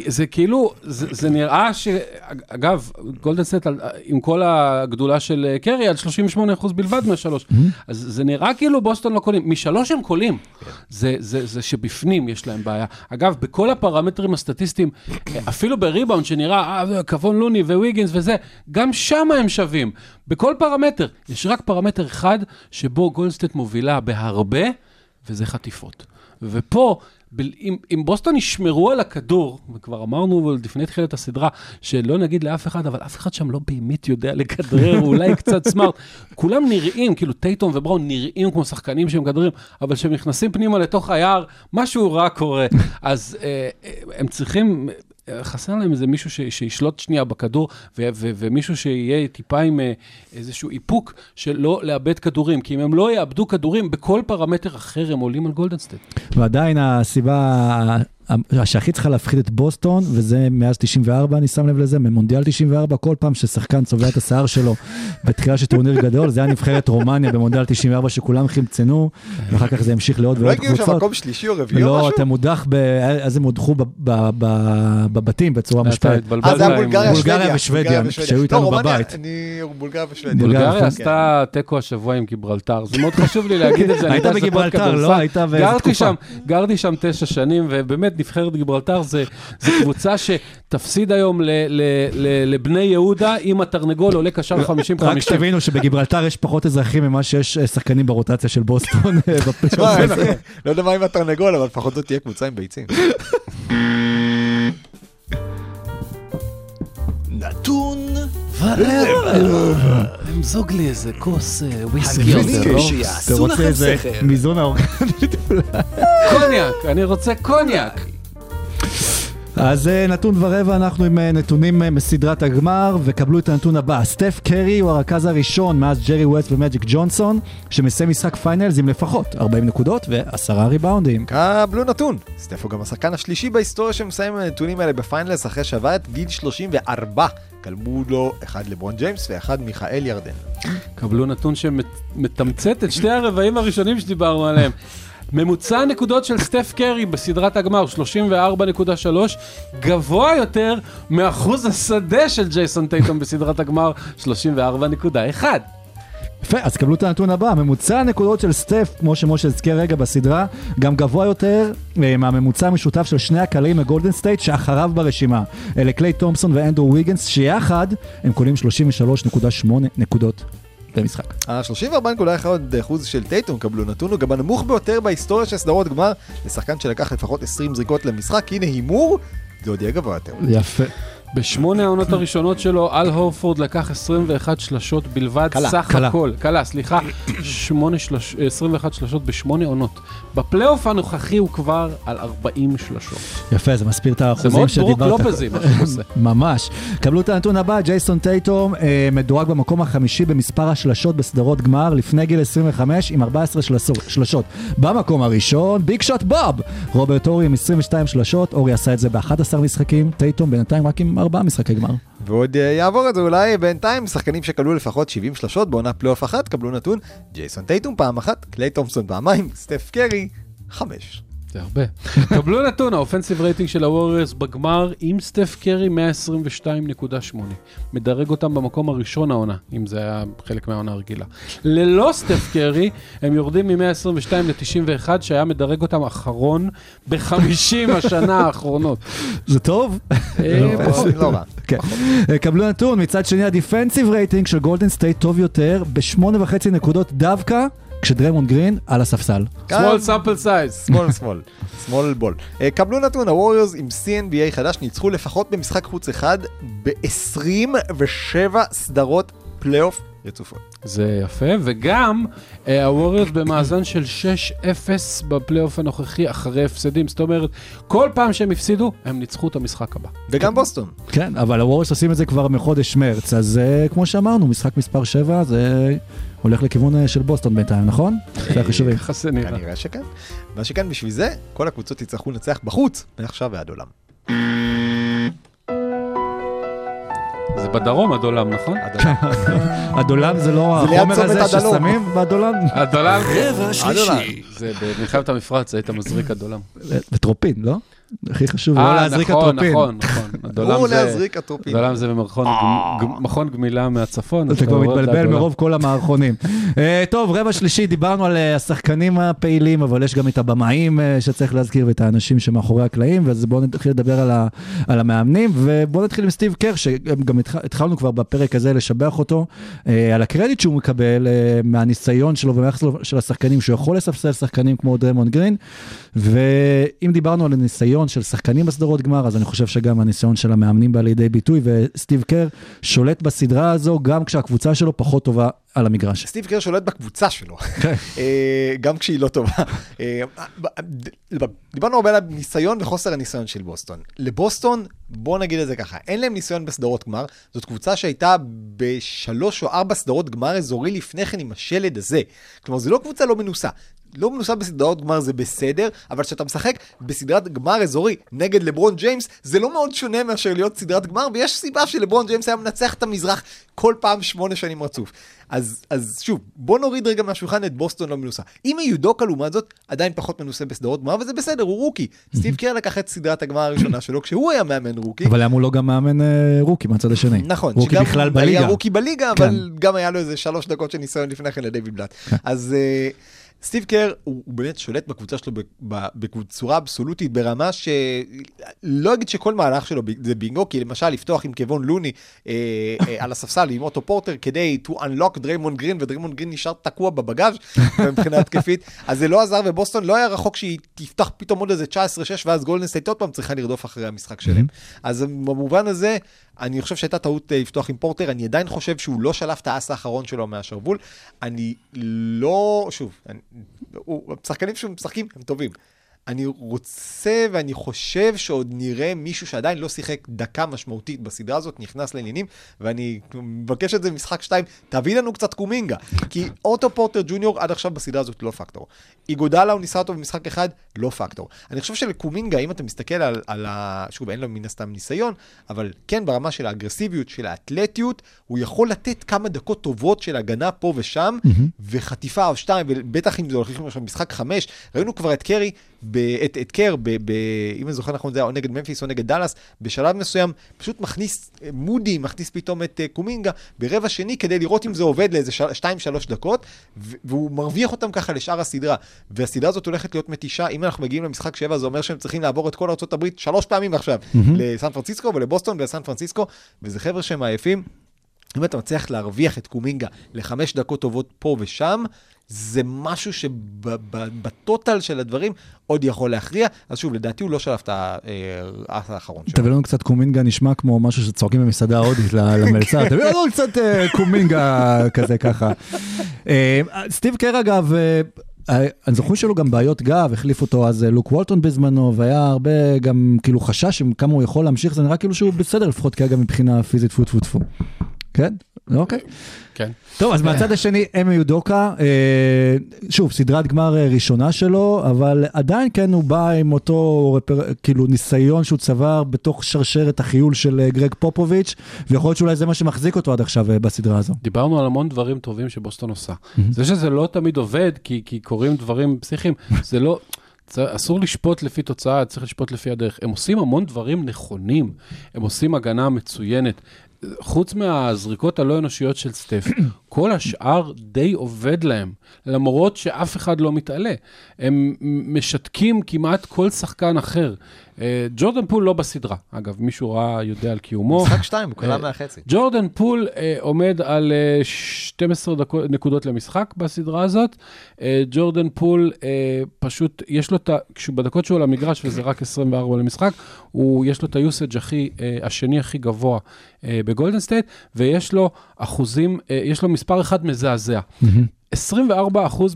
Speaker 2: זה, כאילו, זה, נראה ש... אגב, גולדן סטייט על- עם כל הגדולה של אה, קרי, על 38% בלבד מהשלוש. אז זה נראה כאילו בוסטון לא קולעים. משלוש הם קולעים. זה, שבפנים יש להם בעיה. אגב, בכל הפרמטרים הסטטיסטיים, אה, אפילו בריבאונד שנראה, אה, כבון לוני וויגינס וזה, גם שם הם שווים. בכל פרמטר. יש רק פרמטר אחד שבו גולדן סטייט מובילה בהרבה, וזה חטיפות. ופה, אם, אם בוסטון ישמרו על הכדור, וכבר אמרנו לפני תחילת הסדרה, שלא נגיד לאף אחד, אבל אף אחד שם לא באמת יודע לכדרר, אולי קצת סמארט. כולם נראים, כאילו טייטום ובראון נראים כמו שחקנים שהם מכדררים, אבל כשהם נכנסים פנימה לתוך היער, משהו רע קורה. אז אה, אה, הם צריכים... חסר להם איזה מישהו ש, שישלוט שנייה בכדור, ו, ו, ומישהו שיהיה טיפה עם אה, איזשהו איפוק של לא לאבד כדורים, כי אם הם לא יאבדו כדורים, בכל פרמטר אחר הם עולים על גולדן סטייט.
Speaker 1: ועדיין הסיבה שהכי צריכה להפחיד את בוסטון, וזה מאז 94, אני שם לב לזה, ממונדיאל 94, כל פעם ששחקן צובע את השיער שלו בתחילה של טורניר גדול, זה היה נבחרת רומניה במונדיאל 94 שכולם חמצנו, ואחר כך זה המשיך לעוד
Speaker 3: לא
Speaker 1: ועוד
Speaker 3: הגיעו שם
Speaker 1: קבוצות.
Speaker 3: מקום שלישי או רביעי או
Speaker 1: לא,
Speaker 3: משהו?
Speaker 1: אתם מודח, ב... אז הם הודחו ב- ב- ב- בבתים בצורה
Speaker 2: אתה
Speaker 1: מושפעת.
Speaker 2: התבלבלת
Speaker 3: אה, זה היה בולגריה,
Speaker 1: בולגריה
Speaker 3: שוודיה.
Speaker 1: ושוודיה, שהיו איתנו
Speaker 3: לא,
Speaker 1: בבית.
Speaker 3: אני בולגריה ושוודיה.
Speaker 1: בולגריה,
Speaker 2: בולגריה. עשתה תיקו השבוע עם גיברלטר, זה מאוד חשוב לי להגיד את זה. אני
Speaker 1: היית
Speaker 2: יודע שזה פוד
Speaker 1: בגיברלטר,
Speaker 2: כדורסל.
Speaker 1: לא? היית באיזה
Speaker 2: גרתי
Speaker 1: תקופה.
Speaker 2: שם, גרתי שם תשע שנים, ובאמת נבחרת גיברלטר זה זה קבוצה שתפסיד היום ל- ל- ל- לבני יהודה, אם התרנגול עולה קשר 50-50.
Speaker 1: רק שתבינו שבגיברלטר יש פחות אזרחים ממה שיש אה, שחקנים ברוטציה של בוסטון. אה,
Speaker 3: לא יודע מה עם התרנגול, אבל לפחות זאת תהיה קבוצה עם ביצים.
Speaker 4: נתון
Speaker 2: למזוג לי איזה כוס אה, וויסקי לא?
Speaker 1: אתה
Speaker 4: שיעשו
Speaker 1: רוצה
Speaker 4: לכם
Speaker 1: איזה
Speaker 4: שכל.
Speaker 1: מיזון האורגני?
Speaker 2: קוניאק, אני רוצה קוניאק.
Speaker 1: אז אה, נתון ורבע, אנחנו עם אה, נתונים מסדרת הגמר, וקבלו את הנתון הבא. סטף קרי הוא הרכז הראשון מאז ג'רי ווסט ומג'יק ג'ונסון, שמסיים משחק Finals עם לפחות 40 נקודות ועשרה ריבאונדים.
Speaker 3: קבלו נתון. סטף הוא גם השחקן השלישי בהיסטוריה שמסיים עם הנתונים האלה ב Finals אחרי שעבר את גיל 34. קדמו לו אחד לברון ג'יימס ואחד מיכאל ירדן.
Speaker 2: קבלו נתון שמתמצת את שתי הרבעים הראשונים שדיברנו עליהם. ממוצע הנקודות של סטף קרי בסדרת הגמר, 34.3, גבוה יותר מאחוז השדה של ג'ייסון טייטום בסדרת הגמר, 34.1.
Speaker 1: יפה, אז קבלו את הנתון הבא, ממוצע הנקודות של סטף, כמו שמשה הזכיר רגע בסדרה, גם גבוה יותר אה, מהממוצע המשותף של שני הקלעים מגולדן סטייט שאחריו ברשימה. אלה קליי תומפסון ואנדרו ויגנס, שיחד הם כוללים 33.8 נקודות במשחק.
Speaker 3: ה-34.1% של טייטום קבלו נתון, הוא גם הנמוך ביותר בהיסטוריה של סדרות גמר לשחקן שלקח לפחות 20 זריקות למשחק. הנה הימור, זה עוד יהיה גבוה יותר.
Speaker 1: יפה.
Speaker 2: בשמונה העונות הראשונות שלו, אל הורפורד לקח 21 שלשות בלבד,
Speaker 3: קלה,
Speaker 2: סך
Speaker 1: קלה.
Speaker 2: הכל, קלה, סליחה, שלש, 21 שלשות בשמונה עונות. בפלייאוף הנוכחי הוא כבר על 40 שלשות.
Speaker 1: יפה, זה מסביר את
Speaker 2: זה
Speaker 1: האחוזים
Speaker 2: מאוד
Speaker 1: שדיברת.
Speaker 2: ברוק לופזי מה שהוא עושה.
Speaker 1: ממש. קבלו את הנתון הבא, ג'ייסון טייטום אה, מדורג במקום החמישי במספר השלשות בסדרות גמר לפני גיל 25 עם 14 שלשות. שלשות. במקום הראשון, ביג שוט בוב. רוברט אורי עם 22 שלשות, אורי עשה את זה ב-11 משחקים, טייטום בינתיים רק עם 4 משחקי גמר.
Speaker 3: ועוד אה, יעבור את זה אולי בינתיים, שחקנים שקלעו לפחות 70 שלשות בעונה פלייאוף אחת, קבלו נתון, ג'ייסון טייטום פעם אחת, קליי תומפסון פעמיים, סטף קרי, חמש.
Speaker 2: זה הרבה. קבלו נתון, ה offensive rating של הווריירס בגמר עם סטף קרי 122.8. מדרג אותם במקום הראשון העונה, אם זה היה חלק מהעונה הרגילה. ללא סטף קרי, הם יורדים מ-122 ל-91, שהיה מדרג אותם אחרון ב-50 השנה האחרונות.
Speaker 1: זה טוב?
Speaker 2: אה, פחות.
Speaker 3: לא רע.
Speaker 1: כן. אה, קבלו נתון, מצד שני ה defensive rating של גולדן סטייט טוב יותר, בשמונה וחצי נקודות דווקא, כשדרמונד גרין על הספסל.
Speaker 2: small sample size.
Speaker 3: small small, smallball. אה, קבלו נתון, הווריורס עם CNBA חדש ניצחו לפחות במשחק חוץ אחד ב-27 סדרות פלייאוף רצופות.
Speaker 2: זה יפה, וגם אה, הווריורס במאזן של 6-0 בפלייאוף הנוכחי אחרי הפסדים. זאת אומרת, כל פעם שהם הפסידו, הם ניצחו את המשחק הבא.
Speaker 3: וגם בוסטון.
Speaker 1: כן, אבל הווריורס עושים את זה כבר מחודש מרץ, אז אה, כמו שאמרנו, משחק מספר 7 זה הולך לכיוון אה, של בוסטון בינתיים, נכון? זה החישובים.
Speaker 2: ככה זה נראה.
Speaker 3: כנראה שכן. מה שכן, בשביל זה, כל הקבוצות יצטרכו לנצח בחוץ, מעכשיו ועד עולם.
Speaker 2: זה בדרום הדולם, נכון?
Speaker 1: הדולן זה לא החומר הזה. ששמים בדולן?
Speaker 2: הדולם,
Speaker 4: רבע שלישי.
Speaker 2: זה במלחמת המפרץ, היית מזריק הדולם.
Speaker 1: וטרופין, לא? הכי חשוב, לא
Speaker 2: אה,
Speaker 1: להזריק
Speaker 2: נכון,
Speaker 1: הטרופין.
Speaker 2: נכון, נכון. הדולם
Speaker 3: הוא להזריק הטרופין.
Speaker 2: הדולם זה במכון מכון גמילה מהצפון.
Speaker 1: אתה כבר מתבלבל. מרוב כל המערכונים. אה, טוב, רבע שלישי, דיברנו על אה, השחקנים הפעילים, אבל יש גם את הבמאים אה, שצריך להזכיר ואת האנשים שמאחורי הקלעים, אז בואו נתחיל לדבר על המאמנים, ובואו נתחיל עם סטיב קר, שגם התח- התחלנו כבר בפרק הזה לשבח אותו, אה, על הקרדיט שהוא מקבל אה, מהניסיון שלו ומהיחס של השחקנים, שהוא יכול לספסל שחקנים כמו דרמונד גרין, ואם דיברנו על הניסיון של שחקנים בסדרות גמר, אז אני חושב שגם הניסיון של המאמנים בא לידי ביטוי, וסטיב קר שולט בסדרה הזו גם כשהקבוצה שלו פחות טובה על המגרש.
Speaker 3: סטיב קר שולט בקבוצה שלו,
Speaker 1: כן.
Speaker 3: אה, גם כשהיא לא טובה. אה, דיברנו הרבה על הניסיון וחוסר הניסיון של בוסטון. לבוסטון, בוא נגיד את זה ככה, אין להם ניסיון בסדרות גמר, זאת קבוצה שהייתה בשלוש או ארבע סדרות גמר אזורי לפני כן עם השלד הזה. כלומר, זו לא קבוצה לא מנוסה. לא מנוסה בסדרות גמר זה בסדר, אבל כשאתה משחק בסדרת גמר אזורי נגד לברון ג'יימס, זה לא מאוד שונה מאשר להיות סדרת גמר, ויש סיבה שלברון ג'יימס היה מנצח את המזרח כל פעם שמונה שנים רצוף. אז, אז שוב, בוא נוריד רגע מהשולחן את בוסטון לא מנוסה. אימה יודוקה לעומת זאת, עדיין פחות מנוסה בסדרות גמר, וזה בסדר, הוא רוקי. סטיב קר לקח את סדרת הגמר הראשונה שלו כשהוא היה מאמן רוקי.
Speaker 1: אבל למה הוא לא גם מאמן אה, רוקי מהצד השני?
Speaker 3: נכון,
Speaker 1: רוקי בכלל
Speaker 3: היה
Speaker 1: בליגה.
Speaker 3: רוקי בליגה,
Speaker 1: כן.
Speaker 3: אבל גם היה לו איזה שלוש דקות של ניסיון לפני כן לדיוויד בלאט. אז אה, סטיב קר, הוא הוא באמת שולט בקבוצה שלו בצורה אבסולוטית, ברמה שלא אגיד שכל מהלך שלו זה בינגו, כי למשל לפתוח עם קיוון לוני אה, אה, על הספסל עם אוטו פורטר כדי to unlock דריימונד גרין, ודריימונד גרין נשאר תקוע בבגאז' מבחינה התקפית, אז זה לא עזר, ובוסטון לא היה רחוק שהיא תפתח פתאום עוד איזה 19-6, ואז גולדן סטייט עוד פעם צריכה לרדוף אחרי המשחק שלהם. אז במובן הזה, אני חושב שהייתה טעות אה, לפתוח עם פורטר, אני עדיין חושב שהוא לא שלף את האס האחרון שלו מהשרוול. אני לא, שוב, אני, השחקנים שמשחקים הם טובים. אני רוצה ואני חושב שעוד נראה מישהו שעדיין לא שיחק דקה משמעותית בסדרה הזאת, נכנס לעניינים, ואני מבקש את זה במשחק 2, תביא לנו קצת קומינגה. כי אוטו פורטר ג'וניור עד עכשיו בסדרה הזאת לא פקטור. איגודלה הוא ניסה אותו במשחק אחד, לא פקטור. אני חושב שלקומינגה, אם אתה מסתכל על, על ה... שוב, אין לו מן הסתם ניסיון, אבל כן ברמה של האגרסיביות, של האתלטיות, הוא יכול לתת כמה דקות טובות של הגנה פה ושם, וחטיפה או שתיים, ובטח אם זה הולכים עכשיו משחק חמש, ראינו כבר את קרי, את, את קר, ב, ב, אם אני זוכר נכון, זה היה או נגד ממפיס או נגד דאלאס, בשלב מסוים פשוט מכניס, אה, מודי מכניס פתאום את אה, קומינגה ברבע שני כדי לראות אם זה עובד לאיזה 2-3 דקות, והוא מרוויח אותם ככה לשאר הסדרה. והסדרה הזאת הולכת להיות מתישה, אם אנחנו מגיעים למשחק 7, זה אומר שהם צריכים לעבור את כל ארה"ב שלוש פעמים עכשיו, לסן פרנסיסקו ולבוסטון ולסן פרנסיסקו, וזה חבר'ה שהם עייפים. אם אתה מצליח להרוויח את קומינגה לחמש דקות טובות פה ושם, זה משהו שבטוטל של הדברים עוד יכול להכריע. אז שוב, לדעתי הוא לא שלף את האח האחרון שלו.
Speaker 1: תביא לנו קצת קומינגה, נשמע כמו משהו שצועקים במסעדה ההודית למלצר, תביא לנו קצת אה, קומינגה כזה ככה. אה, סטיב קר אגב, אה, אה, אני זוכר שלו גם בעיות גב, החליף אותו אז אה, לוק וולטון בזמנו, והיה הרבה גם כאילו חשש עם כמה הוא יכול להמשיך, זה נראה כאילו שהוא בסדר לפחות כרגע מבחינה פיזית טפו טפו טפו. כן? אוקיי.
Speaker 2: כן.
Speaker 1: טוב, אז מהצד השני, אמי יודוקה, אה, שוב, סדרת גמר אה, ראשונה שלו, אבל עדיין כן הוא בא עם אותו רפר, כאילו ניסיון שהוא צבר בתוך שרשרת החיול של אה, גרג פופוביץ', ויכול להיות שאולי זה מה שמחזיק אותו עד עכשיו אה, בסדרה הזו.
Speaker 2: דיברנו על המון דברים טובים שבוסטון עושה. זה שזה לא תמיד עובד, כי, כי קורים דברים פסיכיים, זה לא... אסור לשפוט לפי תוצאה, צריך לשפוט לפי הדרך. הם עושים המון דברים נכונים, הם עושים הגנה מצוינת. חוץ מהזריקות הלא אנושיות של סטף, כל השאר די עובד להם, למרות שאף אחד לא מתעלה. הם משתקים כמעט כל שחקן אחר. אה, ג'ורדן פול לא בסדרה, אגב, מישהו ראה, יודע על קיומו.
Speaker 3: משחק 2, הוא קלע
Speaker 2: אה,
Speaker 3: מהחצי.
Speaker 2: ג'ורדן פול אה, עומד על אה, 12 דקו, נקודות למשחק בסדרה הזאת. ג'ורדן פול פשוט, יש לו את ה... בדקות שהוא על המגרש, וזה רק 24 למשחק, הוא, יש לו את ה usage הכי, השני הכי גבוה בגולדן סטייט, ויש לו אחוזים, יש לו מספר אחד מזעזע. 24%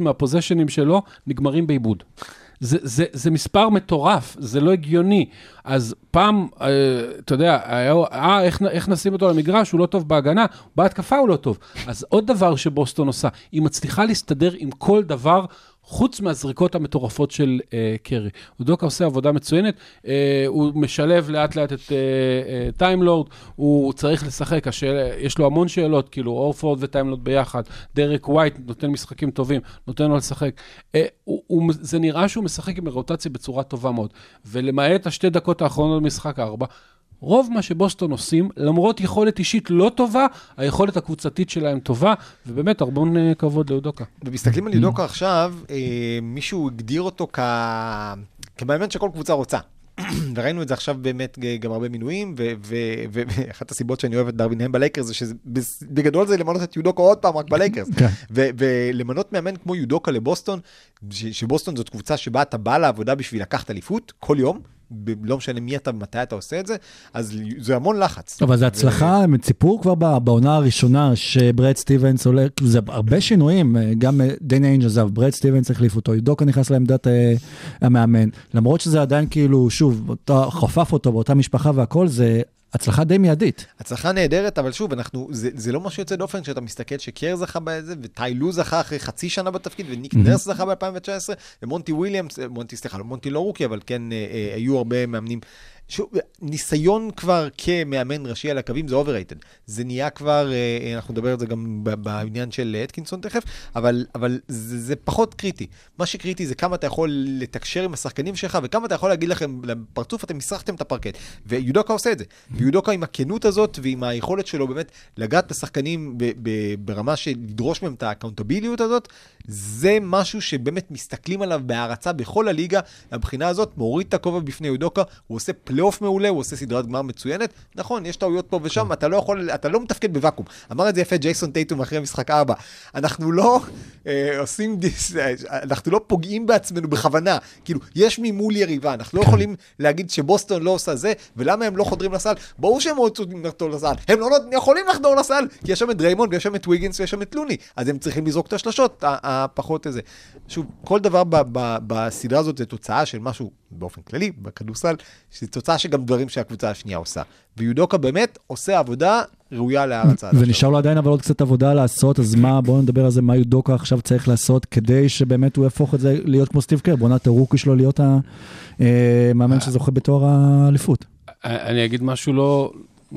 Speaker 2: מהפוזיישנים שלו נגמרים בעיבוד. זה, זה, זה מספר מטורף, זה לא הגיוני. אז פעם, אה, אתה יודע, היה, אה, איך, איך נשים אותו למגרש, הוא לא טוב בהגנה, בהתקפה הוא לא טוב. אז עוד דבר שבוסטון עושה, היא מצליחה להסתדר עם כל דבר. חוץ מהזריקות המטורפות של אה, קרי. אודוקה עושה עבודה מצוינת, אה, הוא משלב לאט לאט את אה, אה, טיימלורד, הוא צריך לשחק, השאל, יש לו המון שאלות, כאילו אורפורד וטיימלורד ביחד, דרק ווייט נותן משחקים טובים, נותן לו לשחק. אה, הוא, הוא, זה נראה שהוא משחק עם רוטציה בצורה טובה מאוד, ולמעט השתי דקות האחרונות במשחק הארבע, רוב מה שבוסטון עושים, למרות יכולת אישית לא טובה, היכולת הקבוצתית שלהם טובה, ובאמת, המון אה, כבוד לאודוקה.
Speaker 3: ומסתכלים על יודוקה עכשיו, אה, מישהו הגדיר אותו כ... כמאמן שכל קבוצה רוצה. וראינו את זה עכשיו באמת ג- גם הרבה מינויים, ו- ו- ו- ואחת הסיבות שאני אוהב את דרווין בלייקרס זה שבגדול זה למנות את יודוקה עוד פעם רק בלייקרס.
Speaker 1: כן.
Speaker 3: ו- ולמנות מאמן כמו יודוקה לבוסטון, ש- שבוסטון זאת קבוצה שבה אתה בא לעבודה בשביל לקחת אליפות כל יום, לא משנה מי אתה ומתי אתה עושה את זה, אז זה המון לחץ.
Speaker 1: אבל זה הצלחה, הם ציפו כבר בעונה הראשונה שברד סטיבנס עולה, זה הרבה שינויים, גם אה, דני איינג' עזב, ברד סטיבנס החליף אותו, יודוקה נכנס לעמדת אה, המאמן, למרות שזה עדיין כאילו, שוב, חפף אותו באותה משפחה והכל, זה הצלחה די מיידית.
Speaker 3: הצלחה נהדרת, אבל שוב, אנחנו, זה, זה לא משהו יוצא דופן כשאתה מסתכל שקר זכה בזה, וטי לו זכה אחרי חצי שנה בתפקיד, וניק נרס זכה ב-2019, ומונטי וויליאמס, אה, מונטי, סליחה, לא מונטי לא רוקי, אבל כן אה, אה, היו הרבה מאמנים. שוב, ניסיון כבר כמאמן ראשי על הקווים זה overrated. זה נהיה כבר, אה, אנחנו נדבר על זה גם בעניין של אתקינסון תכף, אבל, אבל זה, זה פחות קריטי. מה שקריטי זה כמה אתה יכול לתקשר עם השחקנים שלך, וכמה אתה יכול להגיד לכם, לפרצוף אתם מסרחתם את הפרקט. ויודוקה עושה את זה. ויודוקה עם הכנות הזאת, ועם היכולת שלו באמת לגעת בשחקנים ב- ב- ברמה של לדרוש מהם את ה accountability הזאת, זה משהו שבאמת מסתכלים עליו בהערצה בכל הליגה. מהבחינה הזאת, מוריד את הכובע בפני יודוקה, הוא עושה פלייאוף מעולה, הוא עושה סדרת גמר מצוינת. נכון, יש טעויות פה ושם, אתה לא יכול, אתה לא מתפקד בוואקום. אמר את זה יפה ג'ייסון טייטום אחרי משחק 4. אנחנו לא אה, עושים this, אה, אנחנו לא פוגעים בעצמנו בכוונה. כאילו, יש ממול יריבה, אנחנו לא יכולים להגיד שבוסטון לא עושה זה, ולמה הם לא חודרים לסל? ברור שהם רוצים לחדור לסל. הם לא יכולים לחדור לסל, כי יש שם את דריימונד, ויש שם את ויגינס, ויש שם את לוני. אז הם צריכים לזרוק את השלשות הפחות easy. שוב, כל דבר ב- ב- בסדרה הזאת זה תוצאה של משהו באופן כללי, בכדורסל, שזה תוצאה שגם דברים שהקבוצה השנייה עושה. ויודוקה באמת עושה עבודה ראויה להערצה.
Speaker 1: ונשאר. לו עדיין אבל עוד קצת עבודה לעשות, אז מה, בואו נדבר על זה, מה יודוקה עכשיו צריך לעשות כדי שבאמת הוא יהפוך את זה להיות כמו סטיב קר, בעונת הרוקי שלו להיות המאמן שזוכה בתואר האליפות.
Speaker 2: אני אגיד משהו לא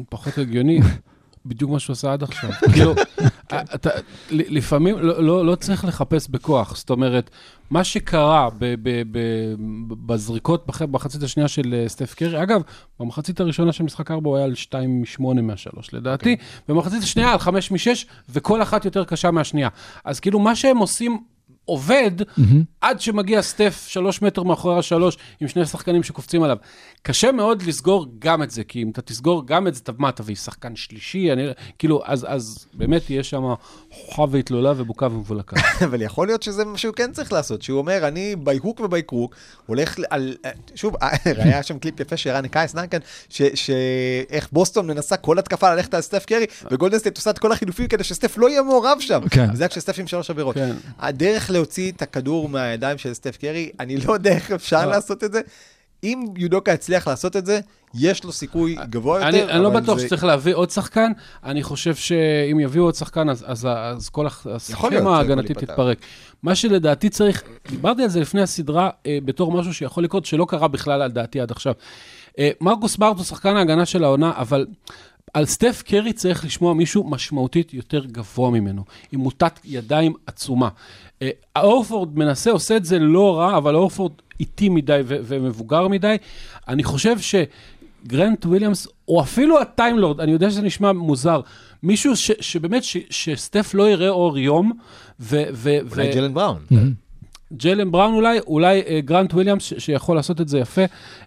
Speaker 2: פחות הגיוני, בדיוק מה שהוא עשה עד עכשיו. כאילו, אתה, לפעמים לא, לא, לא צריך לחפש בכוח. זאת אומרת, מה שקרה ב, ב, ב, בזריקות במח, במחצית השנייה של אה, סטף קרי, אגב, במחצית הראשונה של משחק 4 הוא היה על 2 מ-8 מה-3 לדעתי, במחצית השנייה על 5 מ-6, וכל אחת יותר קשה מהשנייה. אז כאילו, מה שהם עושים... עובד עד שמגיע סטף שלוש מטר מאחורי השלוש עם שני שחקנים שקופצים עליו. קשה מאוד לסגור גם את זה, כי אם אתה תסגור גם את זה, אתה- מה, תביא שחקן שלישי, אני, כאילו, אז, אז באמת תהיה שם חוכא ואטלולא ובוקה ומבולקה.
Speaker 3: אבל יכול להיות שזה מה שהוא כן צריך לעשות, שהוא אומר, אני ביהוק ובייקרוק, הולך על... שוב, היה שם קליפ יפה שהראה קייסי ננקין, שאיך בוסטון מנסה כל התקפה ללכת על סטף קרי, וגולדנסטייט עושה את כל החילופים כדי שסטף לא יהיה מעורב שם.
Speaker 1: כן.
Speaker 3: וזה היה כשסטף עם שלוש עבירות.
Speaker 2: כן.
Speaker 3: הדרך להוציא את הכדור מהידיים של סטף קרי, אני לא יודע איך אפשר
Speaker 2: לא.
Speaker 3: לעשות את זה. אם יודוקה יצליח לעשות את זה, יש לו סיכוי גבוה יותר.
Speaker 2: אני, אני לא בטוח
Speaker 3: זה-
Speaker 2: שצריך להביא עוד שחקן, אני חושב שאם יביאו עוד שחקן, אז, אז, אז כל הסכמה ההגנתית. תתפרק. מה שלדעתי צריך, דיברתי על זה לפני הסדרה, אה, בתור משהו שיכול לקרות, שלא קרה בכלל על דעתי עד עכשיו. אה, מרקוס סמארט הוא שחקן ההגנה של העונה, אבל על סטף קרי צריך לשמוע מישהו משמעותית יותר גבוה ממנו, עם מוטת ידיים עצומה. אה, אורפורד מנסה, עושה את זה לא רע, אבל אורפורד איטי מדי ו- ומבוגר מדי. אני חושב ש... גרנט וויליאמס, או אפילו הטיימלורד, אני יודע שזה נשמע מוזר, מישהו ש, שבאמת, ש, שסטף לא יראה אור יום, ו... ו
Speaker 3: אולי
Speaker 2: ו-
Speaker 3: ג'לן בראון.
Speaker 2: ג'לן בראון אולי, אולי אה, גרנט וויליאמס שיכול לעשות את זה יפה.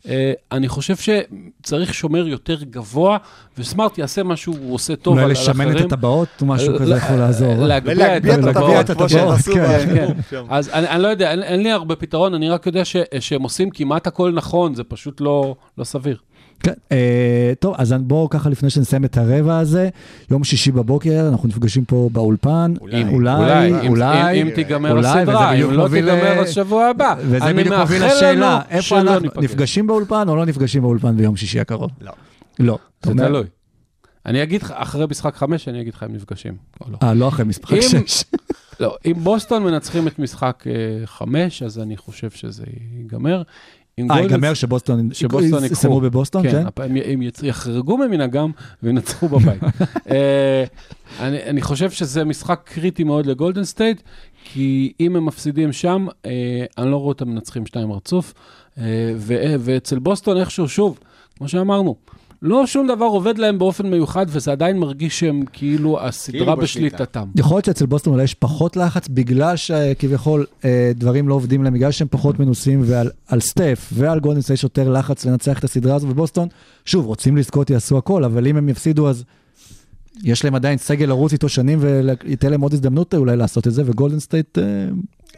Speaker 2: אה, אני חושב שצריך שומר יותר גבוה, וסמארט יעשה מה שהוא עושה טוב
Speaker 1: אולי
Speaker 2: על, על
Speaker 1: לשמן
Speaker 2: אחרים.
Speaker 1: את הטבעות משהו כזה יכול לעזור.
Speaker 2: להגביה את
Speaker 1: הטבעות,
Speaker 3: כמו שהם עשו
Speaker 1: כן,
Speaker 2: כן. אז אני, אני לא יודע, אין, אין לי הרבה פתרון, אני רק יודע ש, שהם עושים כמעט הכל נכון, זה פשוט לא, לא סביר.
Speaker 1: כן, אה, טוב, אז בואו ככה לפני שנסיים את הרבע הזה, יום שישי בבוקר, אנחנו נפגשים פה באולפן,
Speaker 3: אולי.
Speaker 1: אולי,
Speaker 2: אם-
Speaker 1: אולי,
Speaker 2: אם, אם תיגמר
Speaker 1: אולי,
Speaker 2: הסדרה, אם לא תיגמר
Speaker 1: ל-
Speaker 2: השבוע הבא.
Speaker 1: וזה
Speaker 2: אני
Speaker 1: בדיוק מוביל לשאלה, איפה אנחנו
Speaker 2: ניפגש.
Speaker 1: נפגשים באולפן או לא נפגשים באולפן ביום שישי הקרוב?
Speaker 3: לא.
Speaker 1: לא.
Speaker 2: זה תלוי. אני אגיד לך, אחרי משחק חמש, אני אגיד לך אם נפגשים או לא.
Speaker 1: אה, לא אחרי משחק שש.
Speaker 2: לא, אם בוסטון מנצחים את משחק אה, חמש, אז אני חושב שזה ייגמר.
Speaker 1: אה, ייגמר שבוסטון
Speaker 2: שבוסטון ייקחו.
Speaker 1: יסיימו בבוסטון, כן?
Speaker 2: כן, הפעם הם יחרגו ממנהגם וינצחו בבית. אה, אני, אני חושב שזה משחק קריטי מאוד לגולדן סטייט, כי אם הם מפסידים שם, אה, אני לא רואה אותם מנצחים שתיים רצוף. אה, ואצל בוסטון איכשהו, שוב, כמו שאמרנו, לא שום דבר עובד להם באופן מיוחד, וזה עדיין מרגיש שהם כאילו הסדרה
Speaker 3: כאילו בשליטה.
Speaker 2: בשליטתם.
Speaker 1: יכול להיות שאצל בוסטון אולי יש פחות לחץ, בגלל שכביכול אה, דברים לא עובדים להם, בגלל שהם פחות מנוסים, ועל על סטף ועל גולדן סטייט יש יותר לחץ לנצח את הסדרה הזו, ובוסטון, שוב, רוצים לזכות, יעשו הכל, אבל אם הם יפסידו, אז יש להם עדיין סגל לרוץ איתו שנים, וייתן להם עוד הזדמנות אולי לעשות את זה, וגולדן סטייט, אה,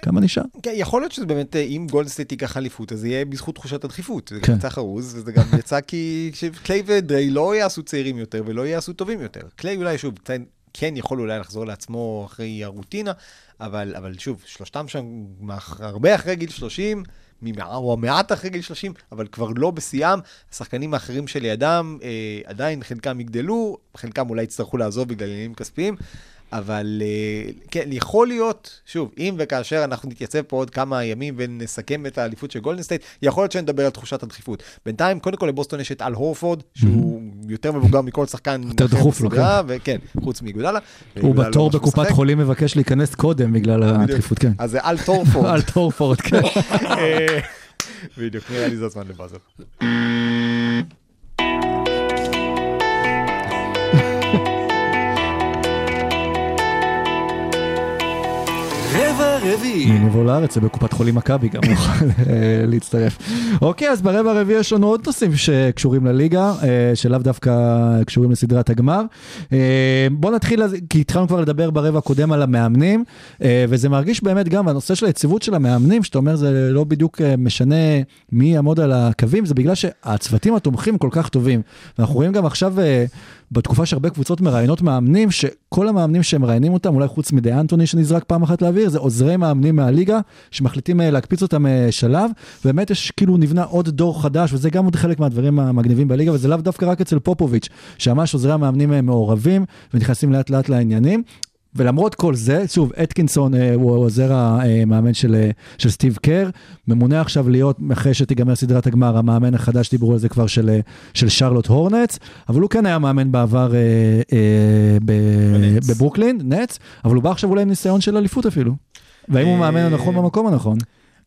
Speaker 1: כמה נשאר?
Speaker 3: כן, יכול להיות שזה באמת, אה, אם גולדן סטייט ייקח אליפות, אז זה יהיה בזכות תחושת הדחיפות. זה
Speaker 1: כן.
Speaker 3: גם יצא חרוז, וזה גם יצא כי קליי ודריי לא יעשו צעירים יותר ולא יעשו טובים יותר. קליי אולי, שוב, כן- כן יכול אולי לחזור לעצמו אחרי הרוטינה, אבל, אבל שוב, שלושתם שם הרבה אחרי גיל 30, ממע- או מעט אחרי גיל 30, אבל כבר לא בשיאם. השחקנים האחרים שלידם, אה, עדיין חלקם יגדלו, חלקם אולי יצטרכו לעזוב בגלל עניינים כספיים. אבל אה, כן, יכול להיות, שוב, אם וכאשר אנחנו נתייצב פה עוד כמה ימים ונסכם את האליפות של גולדן סטייט, יכול להיות שנדבר על תחושת הדחיפות. בינתיים, קודם כל לבוסטון יש את אל הורפורד, שהוא יותר מבוגר מכל שחקן
Speaker 1: יותר דחוף לו,
Speaker 3: בסדרה, וכן, חוץ מאיגודלה.
Speaker 1: הוא
Speaker 3: לא
Speaker 1: בתור
Speaker 3: ממש
Speaker 1: בקופת. חולים מבקש להיכנס קודם בגלל הדחיפות, כן.
Speaker 3: אז זה אל הורפורד.
Speaker 1: אל הורפורד, כן.
Speaker 3: אה, בדיוק, נראה לי זה הזמן ל
Speaker 4: באזר. רביעי.
Speaker 1: אם יבוא לארץ, זה בקופת חולים מכבי גם יוכל אה, להצטרף. אוקיי, אז ברבע הרביעי יש לנו עוד נושאים שקשורים לליגה, אה, שלאו דווקא קשורים לסדרת הגמר. אה, בוא נתחיל, כי התחלנו כבר לדבר ברבע הקודם על המאמנים, וזה מרגיש באמת גם, הנושא של היציבות של המאמנים, שאתה אומר זה לא בדיוק משנה מי יעמוד על הקווים, זה בגלל שהצוותים התומכים כל כך טובים. ואנחנו רואים גם עכשיו... בתקופה שהרבה קבוצות מראיינות מאמנים, שכל המאמנים שהם מראיינים אותם, אולי חוץ מדי אנטוני שנזרק פעם אחת לאוויר, זה עוזרי מאמנים מהליגה, שמחליטים אה, להקפיץ אותם אה, שלב, באמת יש כאילו נבנה עוד דור חדש, וזה גם עוד חלק מהדברים המגניבים בליגה, וזה לאו דווקא רק אצל פופוביץ', שממש עוזרי המאמנים אה, מעורבים, ונכנסים לאט לאט לעניינים. ולמרות כל זה, שוב, אתקינסון אה, הוא עוזר המאמן של, אה, של סטיב קר, ממונה עכשיו להיות, אחרי שתיגמר סדרת הגמר, המאמן החדש, דיברו על זה כבר, של, של שרלוט הורנץ, אבל הוא כן היה מאמן בעבר אה, אה, ב-
Speaker 3: בנץ.
Speaker 1: בברוקלין, נץ, אבל הוא בא עכשיו אולי עם ניסיון של אליפות אפילו. והאם הוא
Speaker 3: אה,
Speaker 1: מאמן הנכון במקום הנכון?